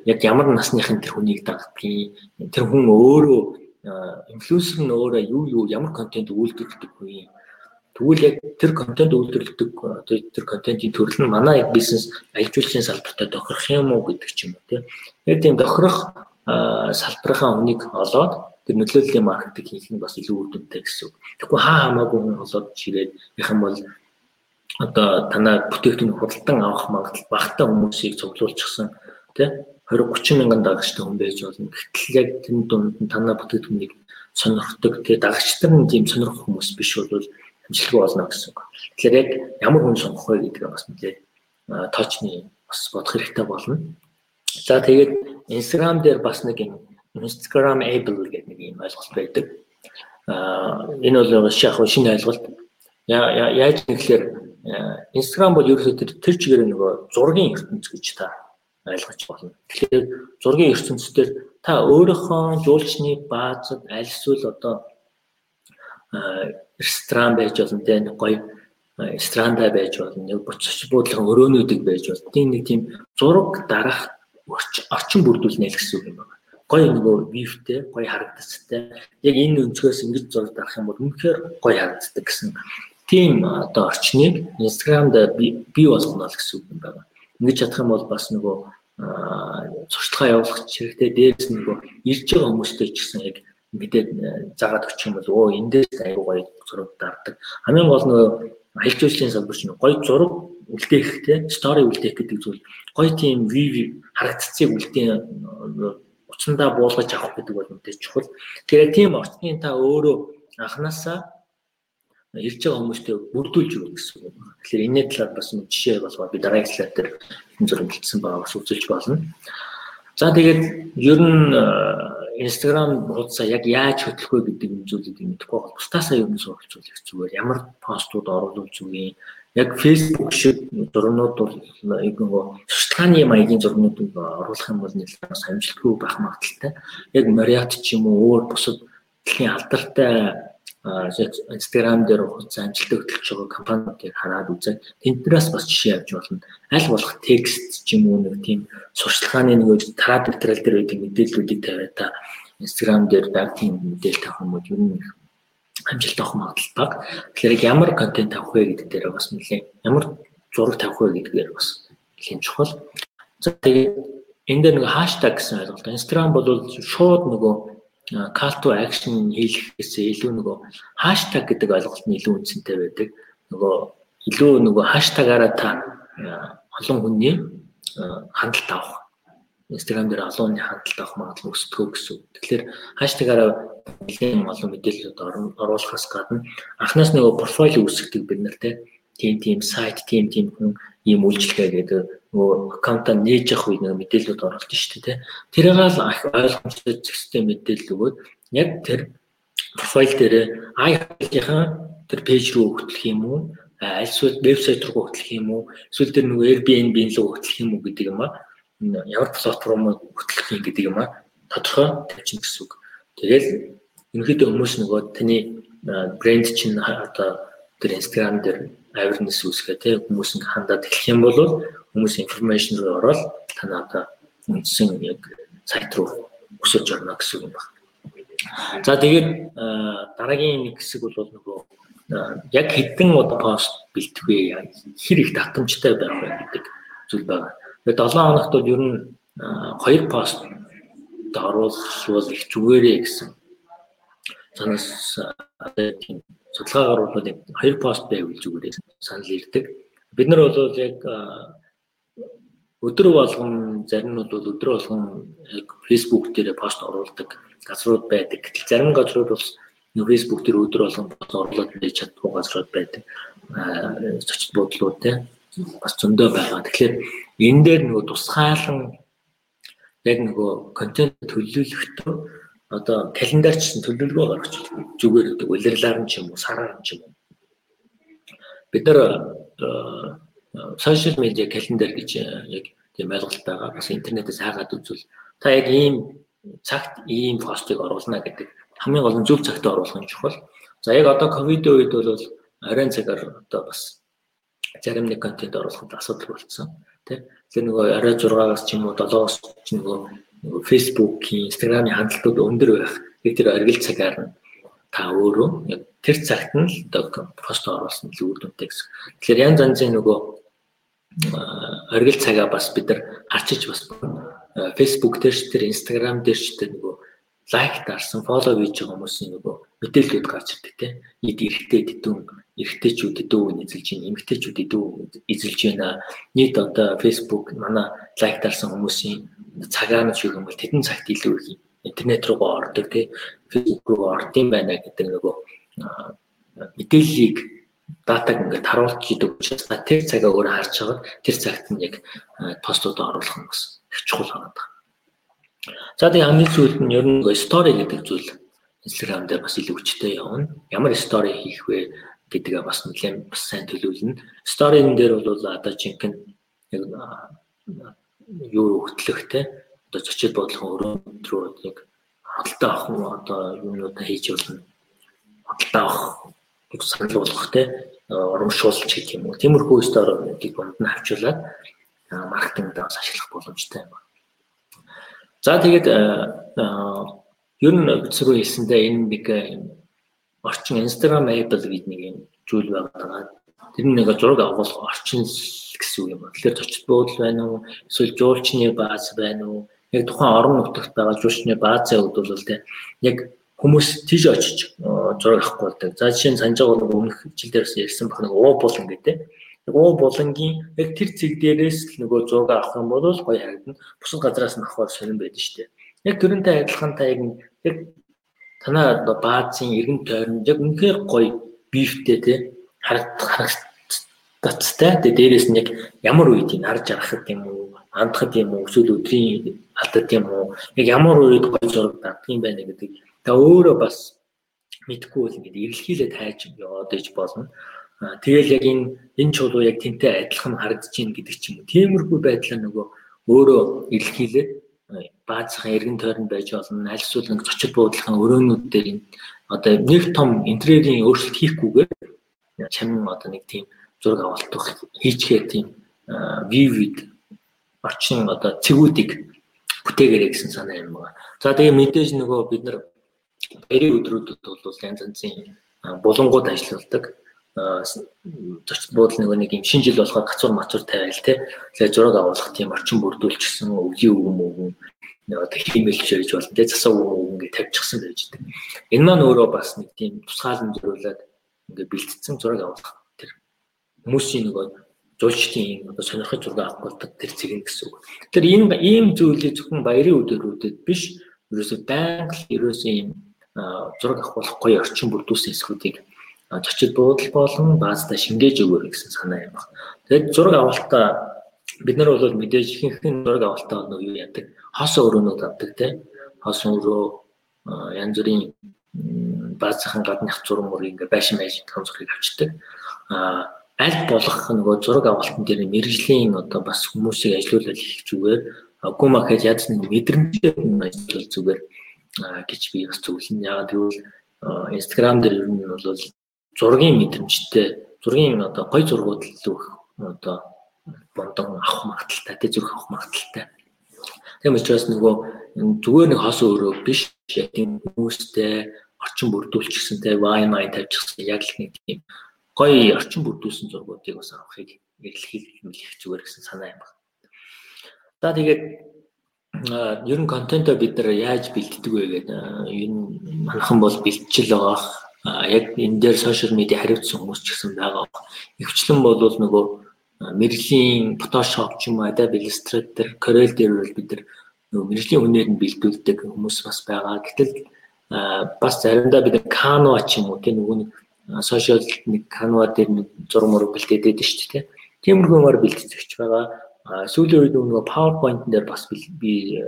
яг ямар насныхын тэр хүнийг дагдгийг тэр хүн өөрөө инфлюенсер нь өөрөө юу юу ямар контент үйлдвэрлэдэг вэ Тэгвэл яг тэр контент үйлдвэрлэдэг тэр контентын төрөл нь манай яг бизнес аялжуулалтын салбартаа тохирох юм уу гэдэг ч юм уу тийм. Яг тийм тохирох салбарынхаа хүнийг олоод тэр нөлөөллийн маркетинг хийх нь бас илүү үр дүнтэй гэсэн. Тэгэхгүй хаа хамаагүй хүн олоод чирээд их юм бол одоо танаа бүтээгдэхүүн худалдан авах магадлал багтаа хүмүүсийг цуглуулчихсан тий 20 30 мянган дагагчтай хүн байж болно. Гэтэл яг тэр дунд нь танаа бүтээгдэхүүнийг сонирхдаг тий дагагчтар нь тийм сонирхох хүмүүс биш бол амжилтгүй болно гэсэн үг. Тэгэхээр яг ямар хүн сонгох вэ гэдгээ бас нэлээд тоочны бас бодох хэрэгтэй болно. За тэгээд Instagram дээр бас нэг юм Instagram able гэдэг нэг юм ойлголт байдаг. Аа энэ бол яг шинэ ойлголт. Яаж нэхлээр Instagram бол ерөөсөө тэр чигээр нөгөө зургийн ертөнц гэж та ойлгож болно. Тэгэхээр зургийн ертөнцийн та өөрийнхөө жуулчны баазад аль эсвэл одоо ресторан байж болно те нэг гоё ресторанда байж болно нэг буцаж буудлын өрөөнүүдийг байж болно. Тийм нэг тийм зураг дарах орчин бүрдүүлнэ л гэсэн үг юм байна. Гоё нөгөө вивтэй, гоё харагдцтай. Яг энэ өнцгөөс ингэж зураг дарах юм бол үнэхээр гоё харагддаг гэсэн тийм одоо орчныг Instagram-д бий болгоно гэсэн үг юм байна. Ингэж чадах юм бол бас нөгөө сурталчилгаа явуулах хэрэгтэй дээрс нөгөө ирж байгаа хүмүүстэй ч гэсэн яг мэдээд заагаад өгчих юм бол оо эндээс аюу гоё зураг дардаг. Хамгийн гол нөгөө аялал жуулчлалын салбар чинь гоё зураг үлдээх те стори үлдээх гэдэг зүйл гоё тийм вив харагдцыг үлдээх уцандаа буулгаж авах гэдэг бол мэдээж чухал. Тэгэхээр тийм орчныг та өөрөө анханасаа ирж байгаа хүмүүстэй бүрдүүлж өгөх гэсэн үг. Тэгэхээр энэ талаар бас нэг жишээ болгоо би дараагийн слайд дээр зураг бэлдсэн байгаа бас үзүүлж болно. За тэгээд ер нь Instagram хуудасаа яг яаж хөтлөх вэ гэдэг юм зүйлийг мэдэхгүй бол бусдаасаа ер нь суралцуулах зүгээр. Ямар постууд оруулах зүгий. Яг Facebook шиг зурнууд бол нөгөө сурталчилгааны маягийн зурнуудыг оруулах юм бол нэлээд амжилтгүй байх магадaltaй. Яг Marriott ч юм уу өөр бусад дэлхийн алдартай Instagram дээр хуудас амжилттай хөтлөж байгаа компаниудыг хараад үзээд тэднээс бас жишээ авч болно. Аль болох текст ч юм уу нэг тийм сурчлагын нэг тараад материал дээр байдаг мэдээллүүдийг тавиад та Instagram дээр баг тийм мэдээлэл тавих юм бол ер нь амжилт авах магадлал бага. Тэгэхээр ямар контент авах вэ гэдэг дээр бас нэлээд ямар зураг тавих вэ гэдгээр бас нэлээд чухал. За тэгээд энэ дээр нэг хаштаг гэсэн ойлголт. Instagram бол шууд нөгөө call to action хийхээс илүү нөгөө хаштаг гэдэг ойлголт нь илүү үндсэнтэй байдаг. Нөгөө илүү нөгөө хаштагаараа та олон хүний хандлт авах. Instagram дээр олон хүний хандлт авах магадлал өсдөг гэсэн. Тэгэхээр хаштагаараа нэлийн олон мэдээлэлүүд оруулахаас гадна анхнаас нөгөө профайл үүсгдэг бид нар тийм тийм сайт тийм тийм хүн ийм үйлчлэгээ гэдэг нөгөө аккаунтаа нээж явах үед нэг мэдээлэлүүд оруулж штэ тий. Тэрийг л ойлгомжтой зэгстэй мэдээлэл өгөөд яг тэр профайл дээр i-ийнхаа тэр пэйж рүү хөтлөх юм уу? Альсвал вебсайт руу хөтлөх юм уу? Эсвэл тэр нөгөө Airbnb руу хөтлөх юм уу гэдэг юм аа. Ямар платформыг хөтлөх юм гэдэг юм аа. Тодорхой тавьчих гэсэн үг. Тэгэл ерөнхийдөө хүмүүс нөгөө таны брэнд чинь одоо тэр Instagram дээр awareness үүсгээ те хүмүүс ингээ хандаад эхлэх юм бол хүмүүс information руу ороод танаа одоо үндсэн яг сайт руу өсөж орно гэсэн юм байна. За тэгээд дараагийн нэг хэсэг бол нөгөө яг хэдэн удаа пост бэлтэх вэ? Хэр их татамжтай байх вэ гэдэг зүйл байна. Тэгээд 7 хоногт бол ер нь хоёр пост оруулах их зүгээрээ гэсэн санаас тийм судалгаагаар бол яг хоёр пост байвал зүгээр санал ирдэг. Бид нар бол яг өдөр болгон зарим нь бол өдөр болгон яг Facebook дээр пост оруулдаг газрууд байдаг. Гэтэл зарим газрууд бол Facebook дээр өдөр болгон пост оруулаад байж чаддгүй газрууд байдаг. Зочд буудлууд те бас зөндөө байгаа. Тэгэхээр энэ дээр нөгөө тусгаалan яг нөгөө контент төлөвлөлөхдөө одоо календарч төлөвлөгөө гаргаж зүгээр гэдэг улирлаар нь ч юм уу сараар нь ч юм уу бид нар сошиал медиа календар гэж яг тийм ойлголт байгаа бас интернетээс хаагаад үзвэл та яг ийм цагт ийм постыг оруулна гэдэг хамгийн гол нь зөв цагт оруулах нь чухал. За яг одоо ковидын үед бол оройн цагаар одоо бас зарим нэг контент оруулахад асуудал болцсон. Тэ. Тэгэхээр нөгөө орой 6-аас ч юм уу 7-оос ч нөгөө Facebook-ийн, Instagram-ийн хандлтууд өндөр байх. Яг тэр оргил цагаар нь та өөрөө тэр цагт нь л одоо пост оруулсан л үр дүнтэй гэсэн. Тэгэхээр янз янзын нөгөө оргил цагаа бас бид нар харчиж бас Facebook дээр ч тэр Instagram дээр ч тэр нөгөө лайк дарсан, фоллоу хийж байгаа хүмүүсийн нөгөө мэдээлэлүүд гарч ирдэг тийм. Нийт эрэгтэй дидүүн, эрэгтэйчүүд дидүүн эзэлж байна, эмэгтэйчүүд дидүүн эзэлж байна. Нийт одоо Facebook манай лайк дарсан хүмүүсийн цагаа нь шиг юм бол тэдэн цагт илүү их интернет руугаа ордог тий фэйсбુક руу ордсон байна гэдэг нөгөө мэдээллийг датаг ингээд харуулж идэг учраас тэр цагаа өөр харж байгаа тэр цагт нь яг постууд оруулах нь бас их чухал байна. За тэгээ хамгийн сүүлд нь ер нь стори гэдэг зүйл Instagram дээр бас илүү хүчтэй явна. Ямар стори хийх вэ гэдгээ бас нэлээд бас сайн төлөвлөнө. Сторийн дээр бол одоо жинхэнэ яг юу хөтлөх те одоо зочид бодлого өрөөнд рүү яг худалдаа авах нь одоо юмнуудаа хийж болно. Худалдаа авах гэж санал болгох те урамшуулж гэх юм уу. Тиймэрхүү сторонуудыг бонд нь авчуулаад маркетингд бас ашиглах боломжтой юм байна. За тэгээд ер нь өцрөө хэлсэндээ энэ нэг орчин Instagram Apple гэдэг нэг юм зүйл байгаа. Тэр нэг зураг авах орчин гэсэн юм. Тэгэхээр зочид буудал байна уу? Эсвэл жуулчны бааз байна уу? Яг тухайн орон нутагт байгаа жуулчны баазаа хөдөлвөл тэ яг хүмүүс тийш очиж зураг авахгүй болдог. За жишээ нь санаж байгаа өмнөх жил дээрээс ярьсан баг нэг уу булан гэдэг. Уу булангийн яг тэр цэг дээрээс л нөгөө зураг авах юм бол гоё харагдана. Бусад газараас нь авахаар сонирн байдаг шүү дээ. Яг тэрнтэй адилхан та яг яг танаа баазын эргэн тойронд яг үнэхээр гоё бифтэй тий харагдах доцтой. Тэгээ дээрэс нь яг ямар үед ин харж арахад юм уу, андахад юм уу, эсвэл өдрийн алдад юм уу, яг ямар үед гой зураг даддаг юм байна гэдэг. Тэгээ өөрөө бас мэдгүй бол ингээд эргэлхийлээ тайж яваад иж болно. Тэгэл яг энэ энэ чулуу яг тэнтэй адилхан харагдаж байна гэдэг ч юм уу. Тиймэрхүү байдлаа нөгөө өөрөө эргэлхийлээд баазхан эргэн тойронд байж болно. Аль эсвэл нэг зочид буудлахын өрөөнүүд дээр одоо нэг том интерьерийн өөрчлөлт хийхгүйгээр чамин одоо нэг тийм зураг авалтах хийчгээ тийм вивид орчин одоо цэгүүдийг бүтээгээрэй гэсэн санаа юм байна. За тэгээ мэдээж нөгөө бид нар баярын өдрүүдэд бол янз янзын булангууд ажилладаг. Зочд буудал нөгөө нэг юм шинэ жил болохоор гацуур мацуур тавиал те. Тэгээ зураг авуулах тийм орчин бүрдүүлчихсэн өвгийн өвгөн өвгөн одоо хиймэлж ярьж болно те засаа өвгөн ингэ тавьчихсан байж байгаа. Энэ маань өөрөө бас нэг тийм тусгаалan зориулаад ингээ бэлтгэсэн зураг авах тэр хүмүүсийн нөгөө жуулчдын одоо сонирхож зураг авах болдог тэр цэгэн гэсэн үг. Тэр ийм ийм зүйлийг зөвхөн баярын өдрүүдэд биш ерөөсөө байнга ерөөсөө ийм зураг авах болох гоё орчин бүрдүүлсэн эсхүүдийг зочид буудал болон баазтай шингээж өгөөрэй гэсэн санаа юм байна. Тэгээд зураг авалтаа бид нар бол мэдээж ихэнх нь зураг авалтаа нэг юу яадаг хоосон өрөөнүүд авдаг тийм хоосон өрөө янз бүрийн баазхан гадных зураг мөр ингээ байшин том зургийг авчдаг. А аль болох нөгөө зураг авалтан дээр мэрэгжлийн одоо бас хүмүүсийг ажилуулж их зүгээр үгүй махад яаж нэг мэдрэмжтэй ажиллах зүгээр гэж би бас зөвлөн. Яагаад гэвэл Instagram дээр ер нь бол зургийн мэдрэмжтэй зургийн одоо гой зургууд л өгөх одоо бондон авах магадaltaй тий зүрх авах магадaltaй. Тийм учраас нөгөө зүгээр нэг хос өөрөө биш яг хүмүүстэй орчин бүрдүүлчихсэн вайн майн тавьчихсан яг л нэг тийм гоё орчин бүрдүүлсэн зургуудыг бас авахыг эргэлхийг хэлэх зүгээр гэсэн санаа юм байна. За тэгээд ер нь контентоо бид нар яаж бэлддэг вэ гэдэг энэ манхан бол бэлтжил байгаа. Яг энэ дээр сошиал медиа хариуцсан хүмүүс ч гэсэн байгаа. Өвчлэн бол нөгөө мэрэгжлийн Photoshop ч юм уу Adobe Illustrator, Corel дээр бол бид нар нөгөө мэрэгжлийн хүнээр нь бэлдүүлдэг хүмүүс бас байгаа. Гэтэл бас заримдаа бид Canva ч юм уу тийм нөгөө нэг сошиал нэг Canva дээр нэг зураг мураг бэлдээд байдаг шүү дээ. Тиймэрхүүмээр бэлтгэж байгаа сүүлийн үед нөгөө PowerPoint дээр бас би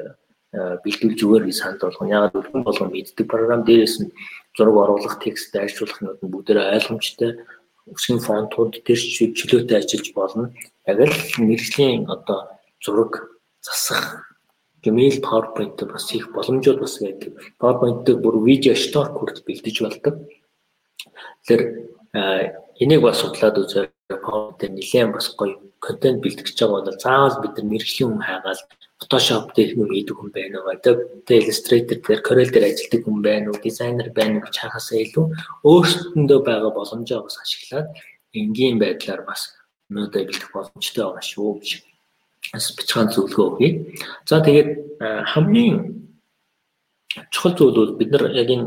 бэлдүүлж өгөөр гэж санд болгоно. Гэвэл хүн болгон мэддэг програм дээрээс нь зураг оруулах, текст дайрчуулах нь бүгдээрээ ойлгомжтой. Өсгийн фонтууд дээр чөлөөтэй ажиллаж болно. Яг л мэрэгжлийн одоо зураг засах Gmail PowerPoint бас их боломжууд бас байдаг. PowerPoint дээр бүр видео штор курс бэлдэж болдог. Тэгэхээр энийг бас судлаад үзээ PowerPoint дээр нэлээд бас гоё контент бэлтгэж байгаа бол заавал бид нар мэрэгжлийн хүн хайгаал Photoshop дээр юм хийдэг хүн байна уу? Adobe Illustrator дээр Corel дээр ажилладаг хүн байна уу? Дизайнер байна уу гэж хахасаа илүү өөрсдөндөө байгаа боломжоо бас ашиглаад энгийн байдлаар бас өнөөдөр бэлтгэх боломжтой байгаа шүү гэж бас бичгаан зөвлөгөө өгье. За тэгээд хамгийн чухал зүйл бол бид нар яг энэ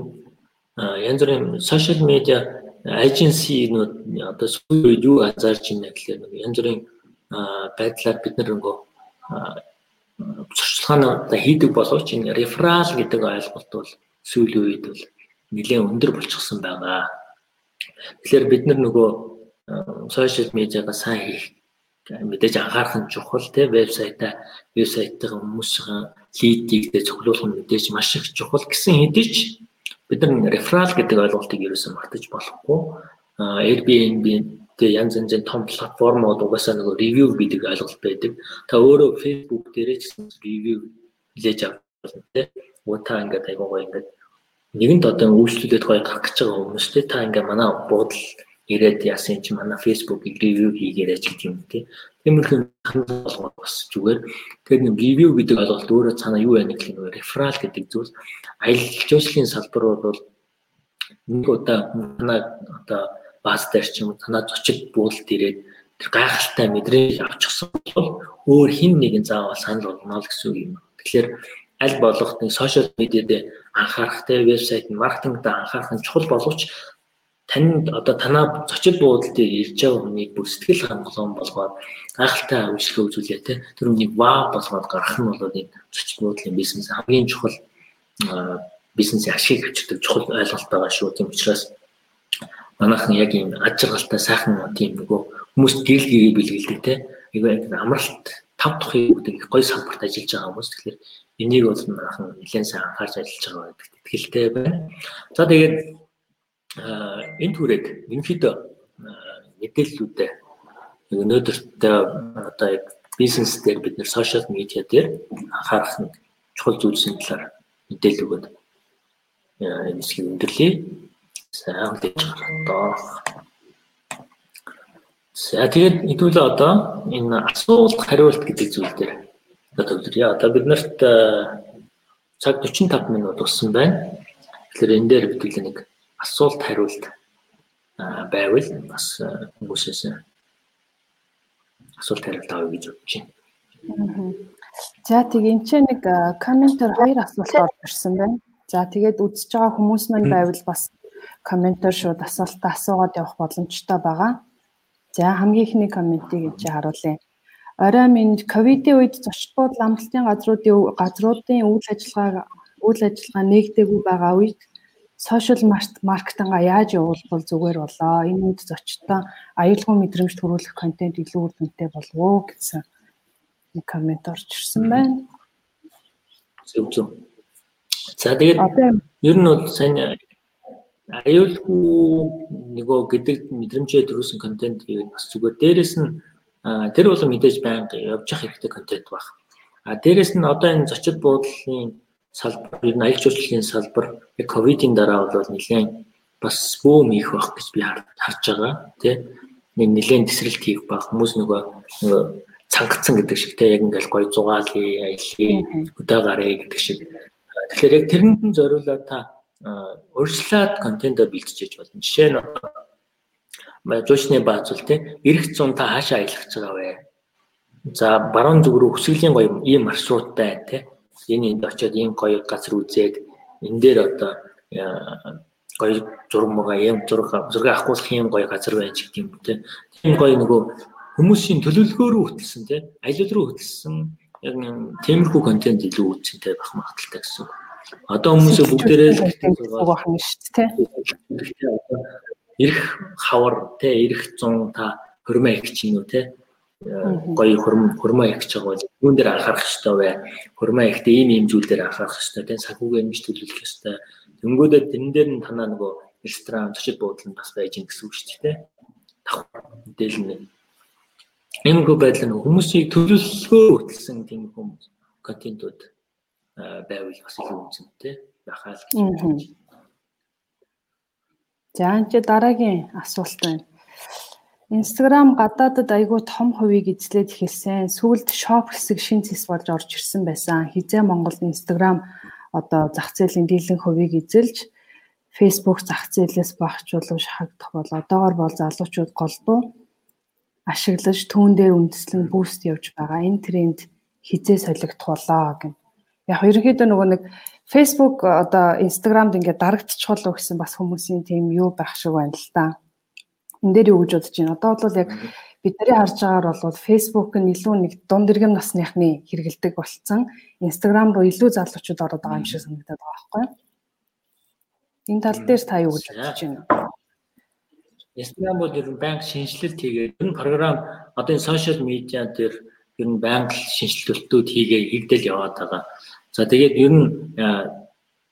янз бүрийн сошиал медиа аженсинууд одоо сүүл юу анзаарч байна гэхээр нэг янз бүрийн байдлаар бид нар нөгөө зурчлагаа хийдэг боловч энэ реферал гэдэг ойлголт бол сүүлийн үед бол нэлээд өндөр болчихсон байгаа. Тэгэхээр бид нар нөгөө сошиал медиагаа сайн хийх мэдээж анхаарах нь чухал те вебсайтаа вебсайтаа хүмүүсийн лидийг цуглуулах нь мэдээж маш их чухал гэсэн хэдий ч бид нар реферал гэдэг ойлголтыг ерөөсөн мартаж болохгүй. Airbnb тэгээ янз янзын том платформуд угаасаа нөгөө ревю гэдэг ойлголт байдаг. Та өөрөө Facebook дээрээ ч ревю хэлээж авах тийм. Уутаа ингээд айгуугаа ингээд нэгэнт одоо үйлчлүүлээд гоё гарах гэж байгаа хүмүүс тийм. Та ингээд манай буудал ирээд яасан чи манай Facebook-ийг ревю хийгээрэй ч гэх юм тийм. Тиймэрхүү болгоод бас зүгээр. Тэгэхээр нэг ревю гэдэг ойлголт өөрөө цаана юу байна гэх юм? Реферал гэдэг зүйл аялал жуулчлалын салбар бол нэг удаа манай одоо бааз дээр ч юм уу танаа зочид буудалд ирээд тэр гайхалтай мэдрэмж авчихсан бол өөр хин нэгэн заавал санал болгоно л гэсэн үг юм. Тэгэхээр аль болох нэг сошиал медиад анхаарахтай вебсайт маркетингда анхаарах нь чухал боловч танд одоо танаа зочид буудал дээр ирж байгаа хүнийг бүр сэтгэл хангалуун болгоод гайхалтай үйлчлэг үзүүлээ те тэр хүнийг вау болгоод гарах нь бол энэ зочид буудлын бизнес хамгийн чухал бизнесийн ашиг авчирдаг чухал ойлголт байгаа шүү. Тийм учраас манайхан яг ийм аж аргалтай сайхан тийм нөгөө хүмүүст гэрэл гэрээ бэлгэлдэг те яг амралт тав тухын бүгд их гоё салбарт ажиллаж байгаа хүмүүс тэгэхээр энийг бол манайхан нэлээд сайн анхаарч ажиллаж байгаа гэдэгт итгэлтэй байна. За тэгээд энэ түрээд ерөнхийдөө мэдээллүүдээ өнөөдөртөө одоо яг бизнес дээр бид нэр сошиал медиа дээр анхаарах нь чухал зүйлсийн талаар мэдээлэл өгөөд энэ хэсгийг өндөрлөе. Сайн үлдээж байгаа. За тэгээд хэдүүлээ одоо энэ асуулт хариулт гэдэг зүйл дээр одоо төвлөрье. Одоо бид нарт цаг 45 минут болсон байна. Тэгэхээр энэ дээр хэдүүлээ нэг асуулт хариулт байвал бас хүмүүсээс асуулт хариулт авъя гэж бодож байна. За тэг энэ ч нэг комментээр хоёр асуулт орж ирсэн байна. За тэгээд үзэж байгаа хүмүүс маань байвал бас комментээр шууд асуултаа асуугаад явах боломжтой байгаа. За хамгийн ихний комментиг энэ харуулъя. Орой минь ковидын үед зочд буудал амралтын газруудын газруудын үйл ажиллагаа үйл ажиллагаа нэгдээгүй байгаа үед сошиал маркетинга яаж явуулбал зүгээр болоо. Энэ үед зочдтой аюулгүй мэдрэмж төрүүлэх контент илүү үр дүнтэй болов уу гэсэн нэг коммент орж ирсэн байна. Зөв зөв. За тэгээд ер нь бол сайн аюулгүй нөгөө гэдэг мэдрэмжээ төрүүлсэн контент гэвэл бас зүгээр. Дээрэс нь тэр бол мэдээж байнга явж явах хэрэгтэй контент баг. А дээрэс нь одоо энэ зочид буудлын салбар, ер нь аяг жуулчлалын салбар яг ковидын дараа бол нэлээд бас бөөм их байх гэж би харж байгаа. Тэ нэг нэлээд тесрэлт хийх баг. Хүмүүс нөгөө цангацсан гэдэг шиг те яг ингээл гой зугаалъя, аялье, хөдөө гарыг гэдэг шиг. Тэгэхээр яг тэрэнд нь зориулаад та урьдчилаад контентоо бэлтжиж болно. Жишээ нь жуучны баазуул те эрэх зун та хаашаа аялах гэж байгаа вэ? За баруун зүг рүү хүсгэлийн гоё ийм маршрут байна те. Энэ энд очиод ийм гоё газар үзээд энэ дээр одоо гоё зураг мага ийм зураг зураг авахгүйх ийм гоё газар байж гэх юм те. Тийм гоё нөгөө хүмүүсийн төлөвлөгөөрөө хөтлсөн те. Аялал руу хөтлсөн яг тиймэрхүү контент илүү үүсэнтэй байх магадaltaй гэсэн. Одоо хүмүүсээ бүгдээрээ л байна шүү дээ. Ирэх хавар те ирэх 100 та хөрмөө их чинь үү те гоё хөрмөө их гэж байгаа бол юун дээр анхаарах хэрэгтэй вэ? Хөрмөө ихтэй ийм ийм зүйл дээр анхаарах хэрэгтэй те санхүүгээ ингэж төлөвлөх хэрэгтэй. Дөнгөдөө тэрэн дээр нь танаа нөгөө ресторан зочид буудал нь бас байж гин гэсэн үг шүү дээ. Давхар мэдээлэл нь Иймэрхүү байдал нь хүмүүсийг төлөвлөгөө хөтлсөн тийм хүмүүс контентууд байвал бас илүү үнцэнтэй байхаа л гэж. За энэ дараагийн асуулт байна. Instagram гадаадад айгүй том хувийг эзлээд эхэлсэн. Сүүлд shop хэсэг шин зэс болж орж ирсэн байсан. Хизээ Монголд Instagram одоо зах зээлийн дийлэн хувийг эзэлж Facebook зах зээлээс багцуулах шахагдах бол одоогор бол залуучууд голдуу ашиглаж түүн дээр үндэслэн буст явж байгаа. Энэ тренд хизээ солигдох болоо гэн яг ерөнхийдөө нөгөө нэг Facebook одоо Instagramд ингээд дарагдчихвол гэсэн бас хүмүүсийн тийм юу байх шиг байна л да. Энд дээр юу гэж бодож байна. Одоо бол яг бидний харж байгаагаар бол Facebook нь илүү нэг дунд иргэм насныхны хэрэгэлдэг болцсон. Instagram руу илүү залуучууд ороод байгаа юм шиг санагдаад байгаа байхгүй юу? Энэ тал дээр та юу гэж бодож байна? Instagram бол ер нь банк шинжилэлт хийгээд энэ програм одоо энэ сошиал медиа дээр ер нь байнга шинжилтүүд хийгээ хийгдэл яваад байгаа. За тэгээд ер нь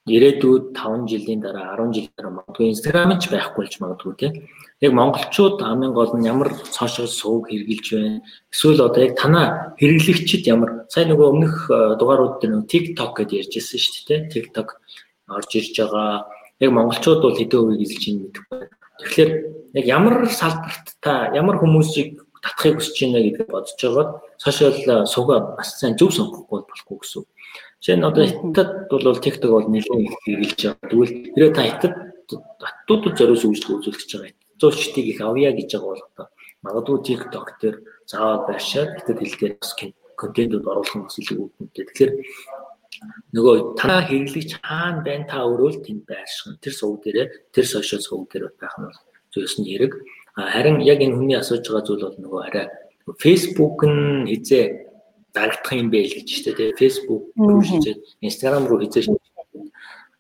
ирээдүйд 5 жилийн дараа 10 жилийн дараа магадгүй Instagram ч байхгүй болж магадгүй тийм. Яг монголчууд хамгийн гол нь ямар сошиал сувг хэрэгжилж байна. Эсвэл одоо яг танаа хэрэглэгчид ямар сайн нөгөө өмнөх дугаарууд дээр нөгөө TikTok гэдээ ярьжсэн шүү дээ. TikTok орж ирж байгаа. Яг монголчууд бол хэдэн хувийг эзэлж ийн мэдэхгүй. Тэгэхээр яг ямар салбарт та ямар хүмүүсийг татахыг хүсэж байна гэдгийг бодож байгаад сошиал сувга бас сайн зөв сонгохгүй болохгүй гэсэн. Жишээ нь одоо хятад бол TikTok бол нэлээд их хэрэгжилж байгаа. Тэгвэл тэрээ та хятад хаттуудад зориулж үйлчлэг үзүүлэх гэж байгаа. Зөөлчдийг их авъя гэж байгаа бол одоо магадгүй TikTok дээр заавал байшаад хятад хэл дээр бас контентууд оруулах нь бас илүү үгтэй. Тэгэхээр нөгөө танаа хэрэглэгч хаана байна та өөрөө л тэнд байршин. Тэр сувг дээрээ тэр сошиал сувг дээр байх нь зөвс нь хэрэг. Харин яг энэ хүний асууж байгаа зүйл бол нөгөө арай Facebook нь хизээ дарагдах юм бэ л гэж штэ тэгээ Facebook руу шийдээд Instagram руу хизээж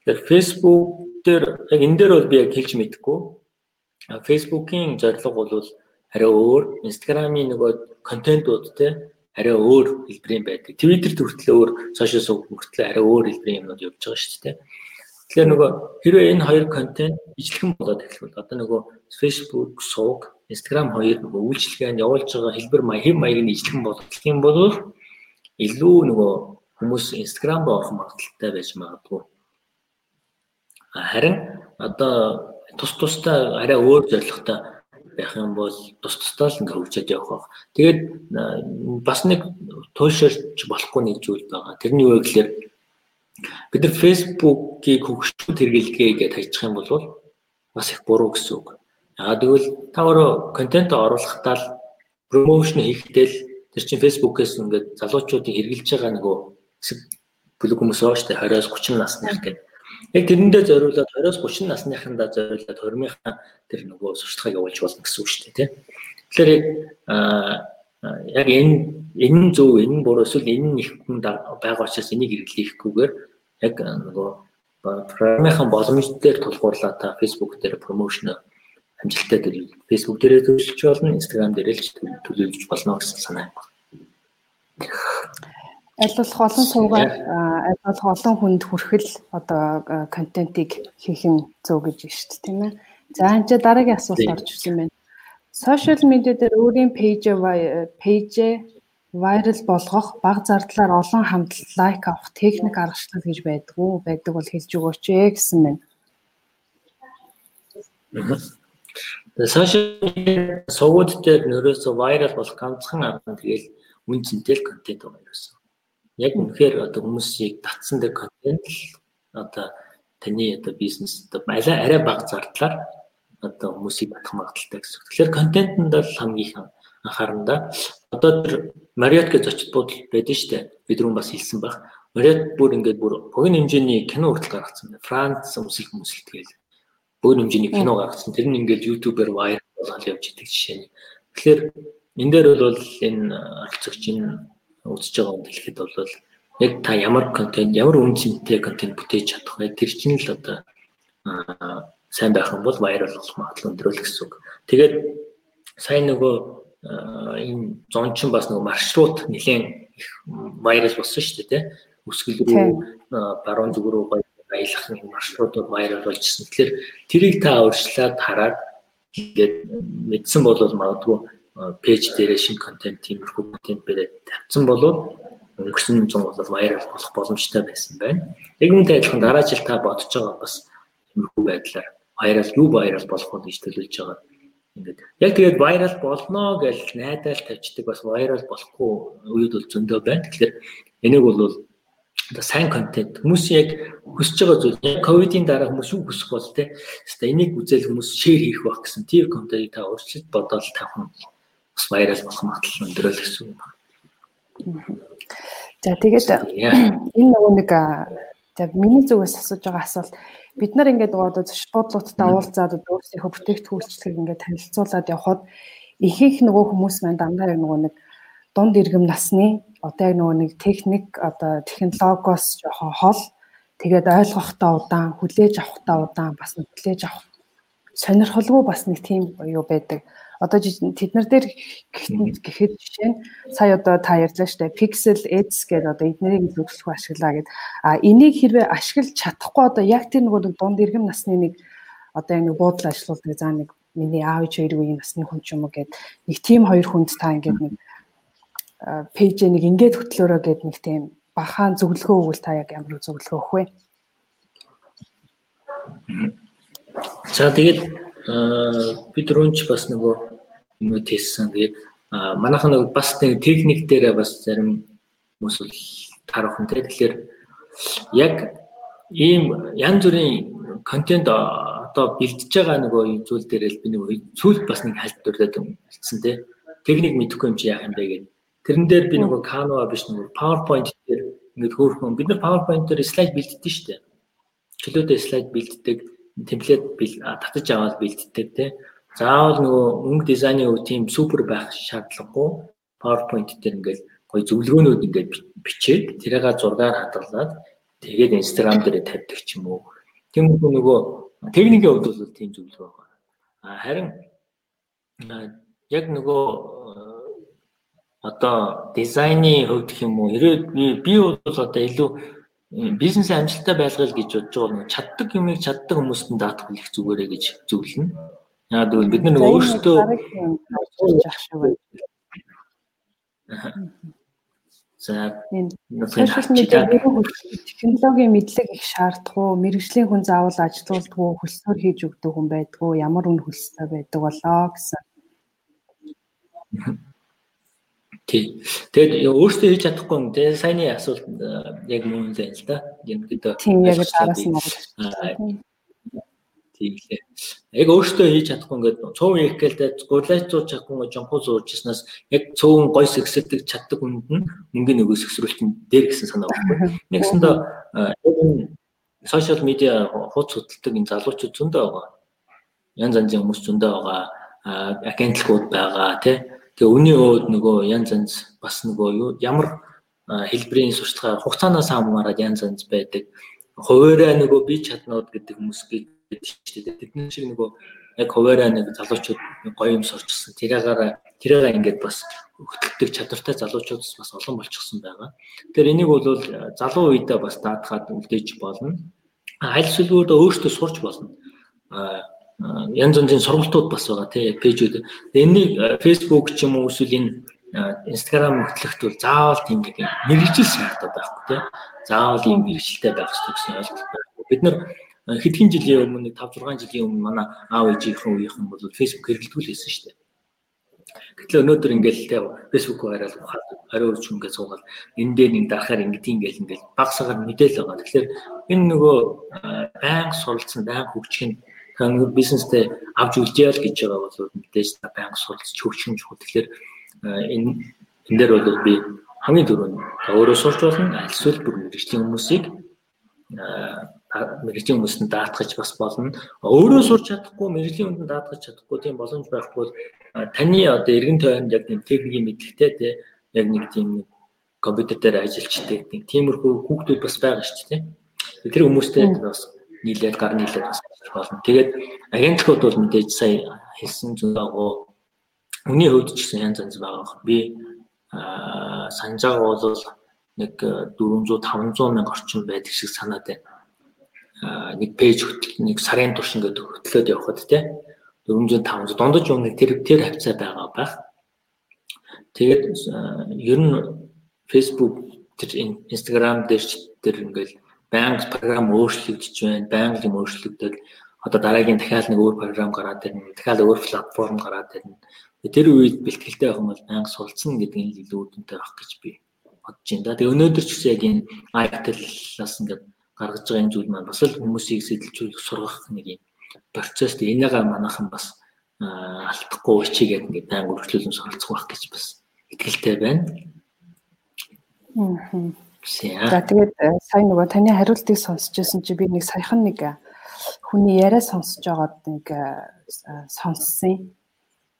Тэгэхээр Facebook дээр яг энэ дээр бол би яг хэлж мэдэхгүй. Facebook-ийн зорилго бол арай өөр, Instagram-ийн нөгөө контентууд те арай өөр хэлбэрийн байдаг. Twitter төртлөө өөр, social сувг төртлөө арай өөр хэлбэрийн юмнууд явж байгаа шүү дээ. Тэгэхээр нөгөө хэрвээ энэ хоёр контент ижлэхэн болоод эхлэвэл одоо нөгөө Facebook сувг, Instagram хоёр нөгөө үйлчлэгээ нь явуулж байгаа хэлбэр маяг хэв маяг нь ижлэхэн болгох юм бол илүү нөгөө хүмүүс Instagram руу орох магадaltaй байж магадгүй. Харин одоо тус тустай арай өөр зорилготой байх юм бол тус тустай л ингээ хөгжөөд явах баг. Тэгээд бас нэг туйлширч болохгүй нэг зүйл байгаа. Тэрний юу гэхээр бид нар Facebook-ийг хөгжүүлэлт хэрэгэлдэгээ гэж хайчих юм бол бас их буруу гэсэн үг. Яагаад гэвэл та өөрөө контент оруулахдаа л промошн хийхдээ л тэр чинь Facebook-ээс ингээд залуучуудыг хэрэгжилж байгаа нөгөө хэсэг бүлэг хүмүүс дээ 20-с 30 насных гэдэг. Яг тэрэндээ зориулаад 20-с 30 насныхандаа зориулаад 20-ийнхаа тэр нөгөө сурталчилгааг явуулж болно гэсэн үг шүү дээ тийм. Тэгэхээр яг энэ энэ зөв энэ буруу эсвэл энэ нэг хүн байгаа учраас энийг хэрэглэхгүйгээр яг нөгөө програмынхаа боломж дээр тулгуурлаа та Facebook дээр промошн амжилттай төлөв. Facebook дээрээ төлөвлөж болно, Instagram дээрээ л төлөвлөж болно гэсэн санаа байна. Болох олон суугаар аль болох олон хүнд хүрхэл одоо контентийг хийх нь зөв гэж байна шүү дээ, тийм ээ. За энэ дараагийн асуулт орж ирсэн байна. Сошиал медиа дээр өөрийн пэйж пэйж вайрал болгох, баг зардлаар олон хамтлал лайк авах техник аргачлал гэж байдгүй. Байдаг бол хэлж өгөөч ээ гэсэн байна. Сошиал сувууд дээр нөрөөсө вайрал болох ганцхан арга нь тэгэл үн цэнтэй контент байгаа юусэн. Яг үнэхээр одоо хүмүүсийг татсан дээр контент л одоо таны одоо бизнес одоо арай арай бага зардлаар одоо хүмүүсийг батах магадaltaй гэсэн. Тэгэхээр контентэнд бол хамгийн анхааранда одоо тэр Мариот гэж зочид буудал байдаг шүү дээ. Бид рүү бас хэлсэн баг. Мариот бүр ингээд бүр богино хэмжээний кино хүртэл гаргацсан. Франц өмсөлт өмсөлт гээл богино хэмжээний кино гаргацсан. Тэр нь ингээд YouTube-ээр вайрал болгоод явж идэг жишээ нь. Тэгэхээр энэ дээр бол энэ оролцогчийн үзэж байгаа юм дэлгэхэд бол яг та ямар контент, ямар үн цэнтэй контент бүтээж чадах вэ? Тэр чинь л одоо сайн байх юм бол вайрал болох магадлал өндөр л гэсэн үг. Тэгээд сайн нөгөө энэ зончин бас нэг маршрут нэлээд их вайрал болсон шүү дээ тий. Өсгөл рүү баруун зүг рүү аялах нэг маршрутууд вайрал болжсэн. Тэгэхээр тэрийг та өөрчлөөд хараад ингээд мэдсэн бол магадгүй пэйж дээрээ шинэ контент тиймэрхүү контент бэлээд тавьсан бол өнгөрсөн зам бол вайрал болох боломжтой байсан байна. Яг үүнтэй адилхан дараа жил та бодож байгаа бас тиймэрхүү байдлаар вайрал юу вайрал болох вэ гэж төлөвлөж байгаа Ингээд яг тэгээд вайрал болно гэж найдаал тавьчихдаг бас вайрал болохгүй үед бол зөндөө байна. Тэгэхээр энийг бол одоо сайн контент. Хүмүүс яг хүсэж байгаа зүйл яг ковидын дараа хүмүүс юу хүсэх бол те хэвээ энийг үзэл хүмүүс шеэр хийх байх гэсэн. Тийм контентыг та өөрчлөлт бодоод тавих нь бас вайрал болох магадлал өндөр л гэсэн юм байна. За тэгээд энэ нөгөө нэг за миний зүгээс асууж байгаа асуулт. Бид нар ингээд одоо зочдлуудтай уулзаад өөрсдийнхөө бүтээгдэхүүлчлэгийг ингээд танилцуулаад явхад ихэнх нөгөө хүмүүс маань дандаа нөгөө нэг дунд иргэм насны одоо яг нөгөө нэг техник одоо технологиос жоохон хол. Тэгээд ойлгохтой удаан хүлээж авахтай удаан бас хүлээж авах. Сонирхолгүй бас нэг тийм юу байдаг. Одоо тэд нар дээр гэхэд жишээ нь сая одоо та ярьлаа штэ pixel ads гэдэг одоо эднэрийг зөвлөх ашиглаа гэд. А энийг хэрвээ ашиглаж чадахгүй одоо яг тэр нэг дунд иргэм насны нэг одоо яг нэг буудал ажилуулдаг за нэг миний аав ич хоёр үеийн насны хүн ч юм уу гэд. Нэг team хоёр хүнд та ингээд нэг пэйж нэг ингээд хөтлөөрөө гэд нэг тийм бахаан зөвлөгөө өгвөл та яг ямар зөвлөгөө өгөх вэ? За тэгээд бид рүүнч бас нөгөө юм тестсэн. Тэгээд манайхан нэг бас нэг техник дээр бас зарим хүмүүс бол тарах юм те. Тэгэхээр яг ийм янз бүрийн контент одоо бэлдэж байгаа нөгөө зүйл дээр л би нэг сүүлд бас нэг хальт дурлаад хэлсэн те. Техник мэдэхгүй юм чи яах юм бэ гэдэг. Тэрэн дээр би нөгөө Canva биш нөгөө PowerPoint дээр ингээд хөөрхөн бид нар PowerPoint дээр слайд бэлддэг шүү дээ. Чөлөөтэй слайд бэлддэг темплет татаж аваад бэлддэг тий. Заавал нөгөө өнгө дизайны үе тийм супер байх шаардлагагүй. PowerPoint дээр ингээл гоё зөвлөгөөнүүд ингээд бичээд тэрийг зургаар хадгалаад тэгээд Instagram дээр тавьдаг ч юм уу. Тийм нөгөө техникийн хувьд бол тийм зөвлөгөө байна. А харин яг нөгөө одоо дизайны хувьд гэх юм уу хэрэг би бол одоо илүү бизнес амжилттай байлгал гэж бодож байгаа нэг чаддаг юмыг чаддаг хүмүүст нь даатгах их зүгээрээ гэж зөвлөнө. Яг бол бид нар өөрсдөө За технологийн мэдлэг их шаардах уу? Мэргэжлийн хүн заавал ажилуулдаг уу? Хөлсөөр хийж өгдөг хүн байдаг уу? Ямар үн хөлстэй байдаг болоо гэсэн. Тий. Тэгээд өөртөө хийж чадахгүй юм. Тэгээд саяны асуулт яг мөн л байна л да. Ерөнхийдөө тийм яг дараас нь тийм лээ. Яг өөртөө хийж чадахгүй ингээд 100 их гэлдээ гурлайцууж чадахгүй жонхоо зурж ирснээс яг цөөн гой сэгсэлдэг чаддаг хүнд нь мөнгөний нөгөө сэгсрүүлтэн дээр гэсэн санаа баггүй. Нэгсэндээ яг энэ сошиал медиа хуудас хөдөлдөг энэ залуучууд зөндөө байгаа. Янз янзын хүмүүс зөндөө байгаа. Агентлгууд байгаа тий. Тэгээ үний өөд нөгөө янз янз бас нөгөө ямар хэлбэрийн сурталчилгаа хугацаанаас хамаарат янз янз байдаг. Хуваараа нөгөө бие чаднууд гэдэг хүмүүс гэдэг шүү дээ. Тэдний шиг нөгөө яг хуваараа нэг залуучууд гоё юм сурчсан. Тэрээгээр тэрээгээ ингээд бас хөтөлдөг чадвартай залуучууд бас олон болчихсон байгаа. Тэгэхээр энийг бол залуу үедээ бас даатгаад үлдээж болно. Аль сүлгүүд өөртөө сурч болно. Янз янзын сургалтууд бас байгаа тий пэйжүүд. Энийг Facebook ч юм уу эсвэл энэ Instagram хөтлөхт бол заавал тийм нэг мэрэгжил шаардаад байхгүй тий. Заавал ийм мэрэгжилтэй байх хэрэгтэй гэсэн ойлголт байна. Бид нар хэдхэн жилийн өмнө 5 6 жилийн өмнө манай аав ээжийнхэн үеийнхэн бол Facebook хэрэглэдэг л байсан шүү дээ. Гэтэл өнөөдөр ингээл тэ Facebook хараад орой үрч ингээд суугаад энэ дээр нэг дарахаар ингээд ингээл ингээл багсагаар мэдээлэл байгаа. Тэгэхээр энэ нөгөө байнга суралцсан, байнга хөгжих нь хамаг бизнестэй авч үлдээл гэж байгаа бол мэдээж байнга суралцж хөгжих нь чухал. Тэгэхээр энэ энэ дээр бол би хамгийн түрүүнд өөрөө сурч болно, аль эсвэл бүр мэрэгжлийн хүмүүсийг мэрэгжлийн хүмүүст нь даатгаж бас болно. Өөрөө сурч чадахгүй, мэрэгжлийн хүнд даатгаж чадахгүй тийм боломж байхгүй бол таны одоо эргэн тойронд яг нэг техникийн мэдлэгтэй тий яг нэг тийм компьютер дээр ажиллаждаг тийм тиймэрхүү хүүхдүүд бас байгаа шүү дээ. Тэр хүмүүстэй бас нийлээд гар нийлээд бас болно. Тэгээд агентлагууд бол мэдээж сая хэлсэн зүйгөө үний хувьд ч гэсэн янз янз байгаа. Би санаж байгаа бол нэг 400 500 мянга орчим байдаг шиг санаад байна нэг пэйж хөтөл нэг сарын турш ингээд хөтлөөд явхад те 400 500 дундаж юм нэг тэр тэр хавцаа байгаа байх. Тэгээд ер нь Facebook тэр Instagram дээр ч тэр ингээд байнга програм өөрчлөгдөж байна, байнга юм өөрчлөгдөд одоо дараагийн дахиад нэг өөр програм гараад ирнэ, дахиад өөр платформ гараад ирнэ. Тэр үед бэлтгэлтэй байх юм бол байнга сулцсан гэдэг нь илүү үдэнтэй байх гэж би бодож байна да. Тэгээ өнөөдөр ч гэсэн яг энэ iTel-аас ингээд гаргаж байгаа энэ зүйл маань бас л хүмүүсийг сэтэлжүүлэх сургах нэг юм процесс. Энийгээ манайхан бас алдахгүй ичигээд ингээд байнга өргөжлүүлэн суралцах байх гэж бас итгэлтэй байна. Аа. За тэгээд э, сайн нөгөө таны хариултыг сонсч байсан чи би нэг саяхан нэг э, хүний яриа сонсож байгаад нэг э, сонссон.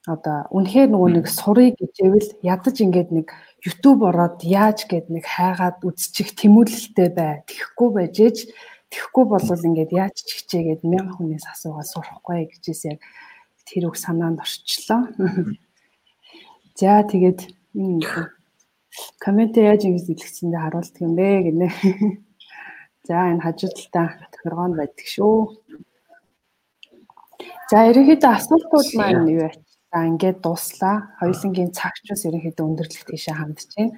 Одоо үнэхээр нөгөө нэг сурыг гэжээвэл ядаж ингээд нэг YouTube ороод яаж гээд нэг хайгаад үзчих тэмүүлэлтэй бай. Тэхгүй байж ээж тэхгүй болвол ингээд яаж чигчээгээд мянган хүнээс асуугаад сурахгүй гэжээс яг тэр үг санаанд орчлоо. За тэгээд энэ коммент яаж ингэж илгэсэндээ харуулдаг юм бэ гинэ. За энэ хажуу талдаа тохиргоонд байдаг шүү. За ерөнхийдөө асуултууд маань юу вэ? За ингээд дуслаа. Хоёулангийн цагчус ерөнхийдөө өндөрлөлт тийшээ хандж байна.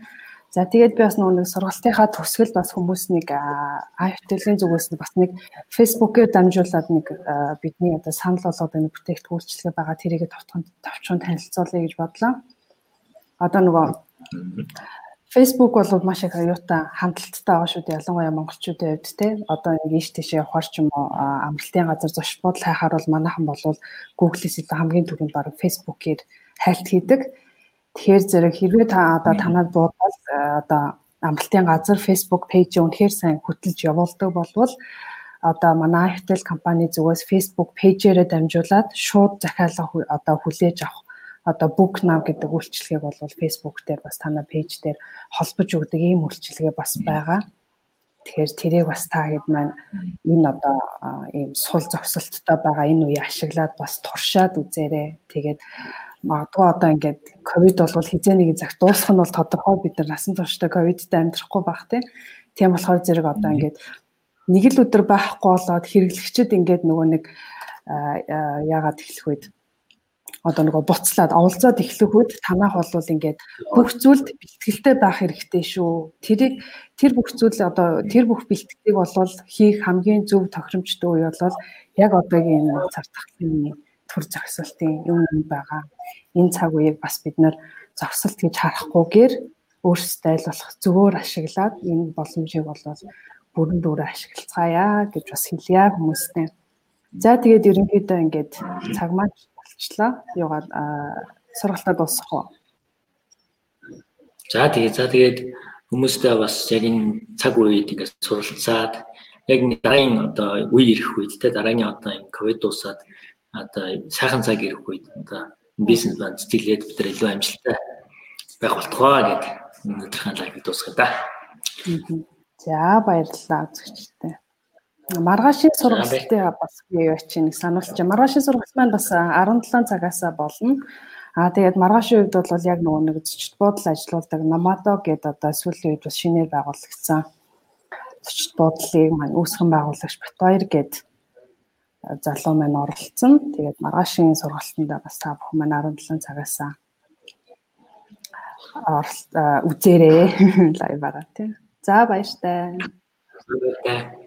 За тэгээд би бас нэг сургалтынхаа төгсгөл бас хүмүүс нэг IoT-ийн зүгээс бас нэг Facebook-ээр дамжуулаад нэг бидний одоо санал болгоод нэг бүтээгдэхүүнчлэгээ байгаа тэрийг товчхон товчхон танилцуулъя гэж бодлоо. Одоо нөгөө Facebook бол маш их аюутай хандлттай байгаа шүү дээ. Ялангуяа монголчуудын хувьд те одоо нэг ийш тийшээ явахар ч юм уу амралтын газар зочд буудал хайхаар бол манайхан болвол Google-с илүү хамгийн түрүүнд баг Facebook-ээр хайлт хийдэг. Тэгэхээр зэрэг хэрвээ та одоо танад буудал одоо амралтын газар Facebook пэйж үнэхээр сайн хөтлөж явуулдаг болвол одоо манай Hotel компани зүгээс Facebook пэйжээрээ дамжуулаад шууд захиалга одоо хүлээж авах одоо book now гэдэг үйлчилгээг бол Facebook дээр бас танай пэйж дээр холбож өгдөг ийм үйлчилгээ бас байгаа. Тэгэхээр тэрийг бас та хэд маань энэ одоо ийм сул зогсолттой байгаа энэ үеийг ашиглаад бас туршаад үзээрэй. Тэгээд магадгүй одоо ингээд ковид бол хизээ нэг загт дуусах нь бол тодорхой бид нар насан туршдаа ковидтай амьдрахгүй бах тийм болохоор зэрэг одоо ингээд нэг л өдөр байхгүй болоод хэрэглэгчд ингээд нөгөө нэг яагаад эхлэх үед одоо нөгөө буцлаад оволцоод эхлэх үед танах болвол ингээд бүх зүйлд бэлтгэлтэй байх хэрэгтэй шүү. Тэрийг тэр бүх зүйл одоо тэр бүх бэлтгэлийг болвол хийх хамгийн зөв тохиромжтой үе бол яг одоогийн энэ цаг тахлын төр зохисолтын юм байгаа. Энэ цаг үеийг бас бид нэр зогсолт гэж харахгүйгээр өөрсдөө л болох зөвөр ашиглаад энэ боломжийг бол бүрэн дүүрээ ашиглацгаая гэж бас хэлье хүмүүстээ. За тэгээд ерөнхийдөө ингээд цаг маань болчлаа. Юугаад сургалтад дуусах уу? За тэгээд за тэгээд хүмүүстээ бас яг энэ цаг үед ингээд суралцаад яг нэг дараагийн одоо үе ирэх үед те дараагийн одоо энэ ковид дуусаад одоо сайхан цаг ирэх үед одоо бизнес план зэтгэлээд бид нар илүү амжилттай байх болтугай гэдэг өнөөдрийн лайвыг дуусгая да. За баярлалаа үзэгчтэй. Маргаашийн сургалтыг бас юу чи нэг сануулчих. Маргаашийн сургалт маань бас 17 цагаас болно. Аа тэгээд маргаашийн үед бол яг нөгөө нэг зочд буудал ажилуулдаг Намадо гэдэг одоо сүүлийн үед бас шинээр байгуулагдсан зочд буудлыг маань үүсгэн байгуулагч Батбаяр гээд залуу маань оролцсон. Тэгээд маргаашийн сургалтанд бас та бүхэн маань 17 цагаас үзээрэй лайваараа тийм. За баяртай. Баяртай.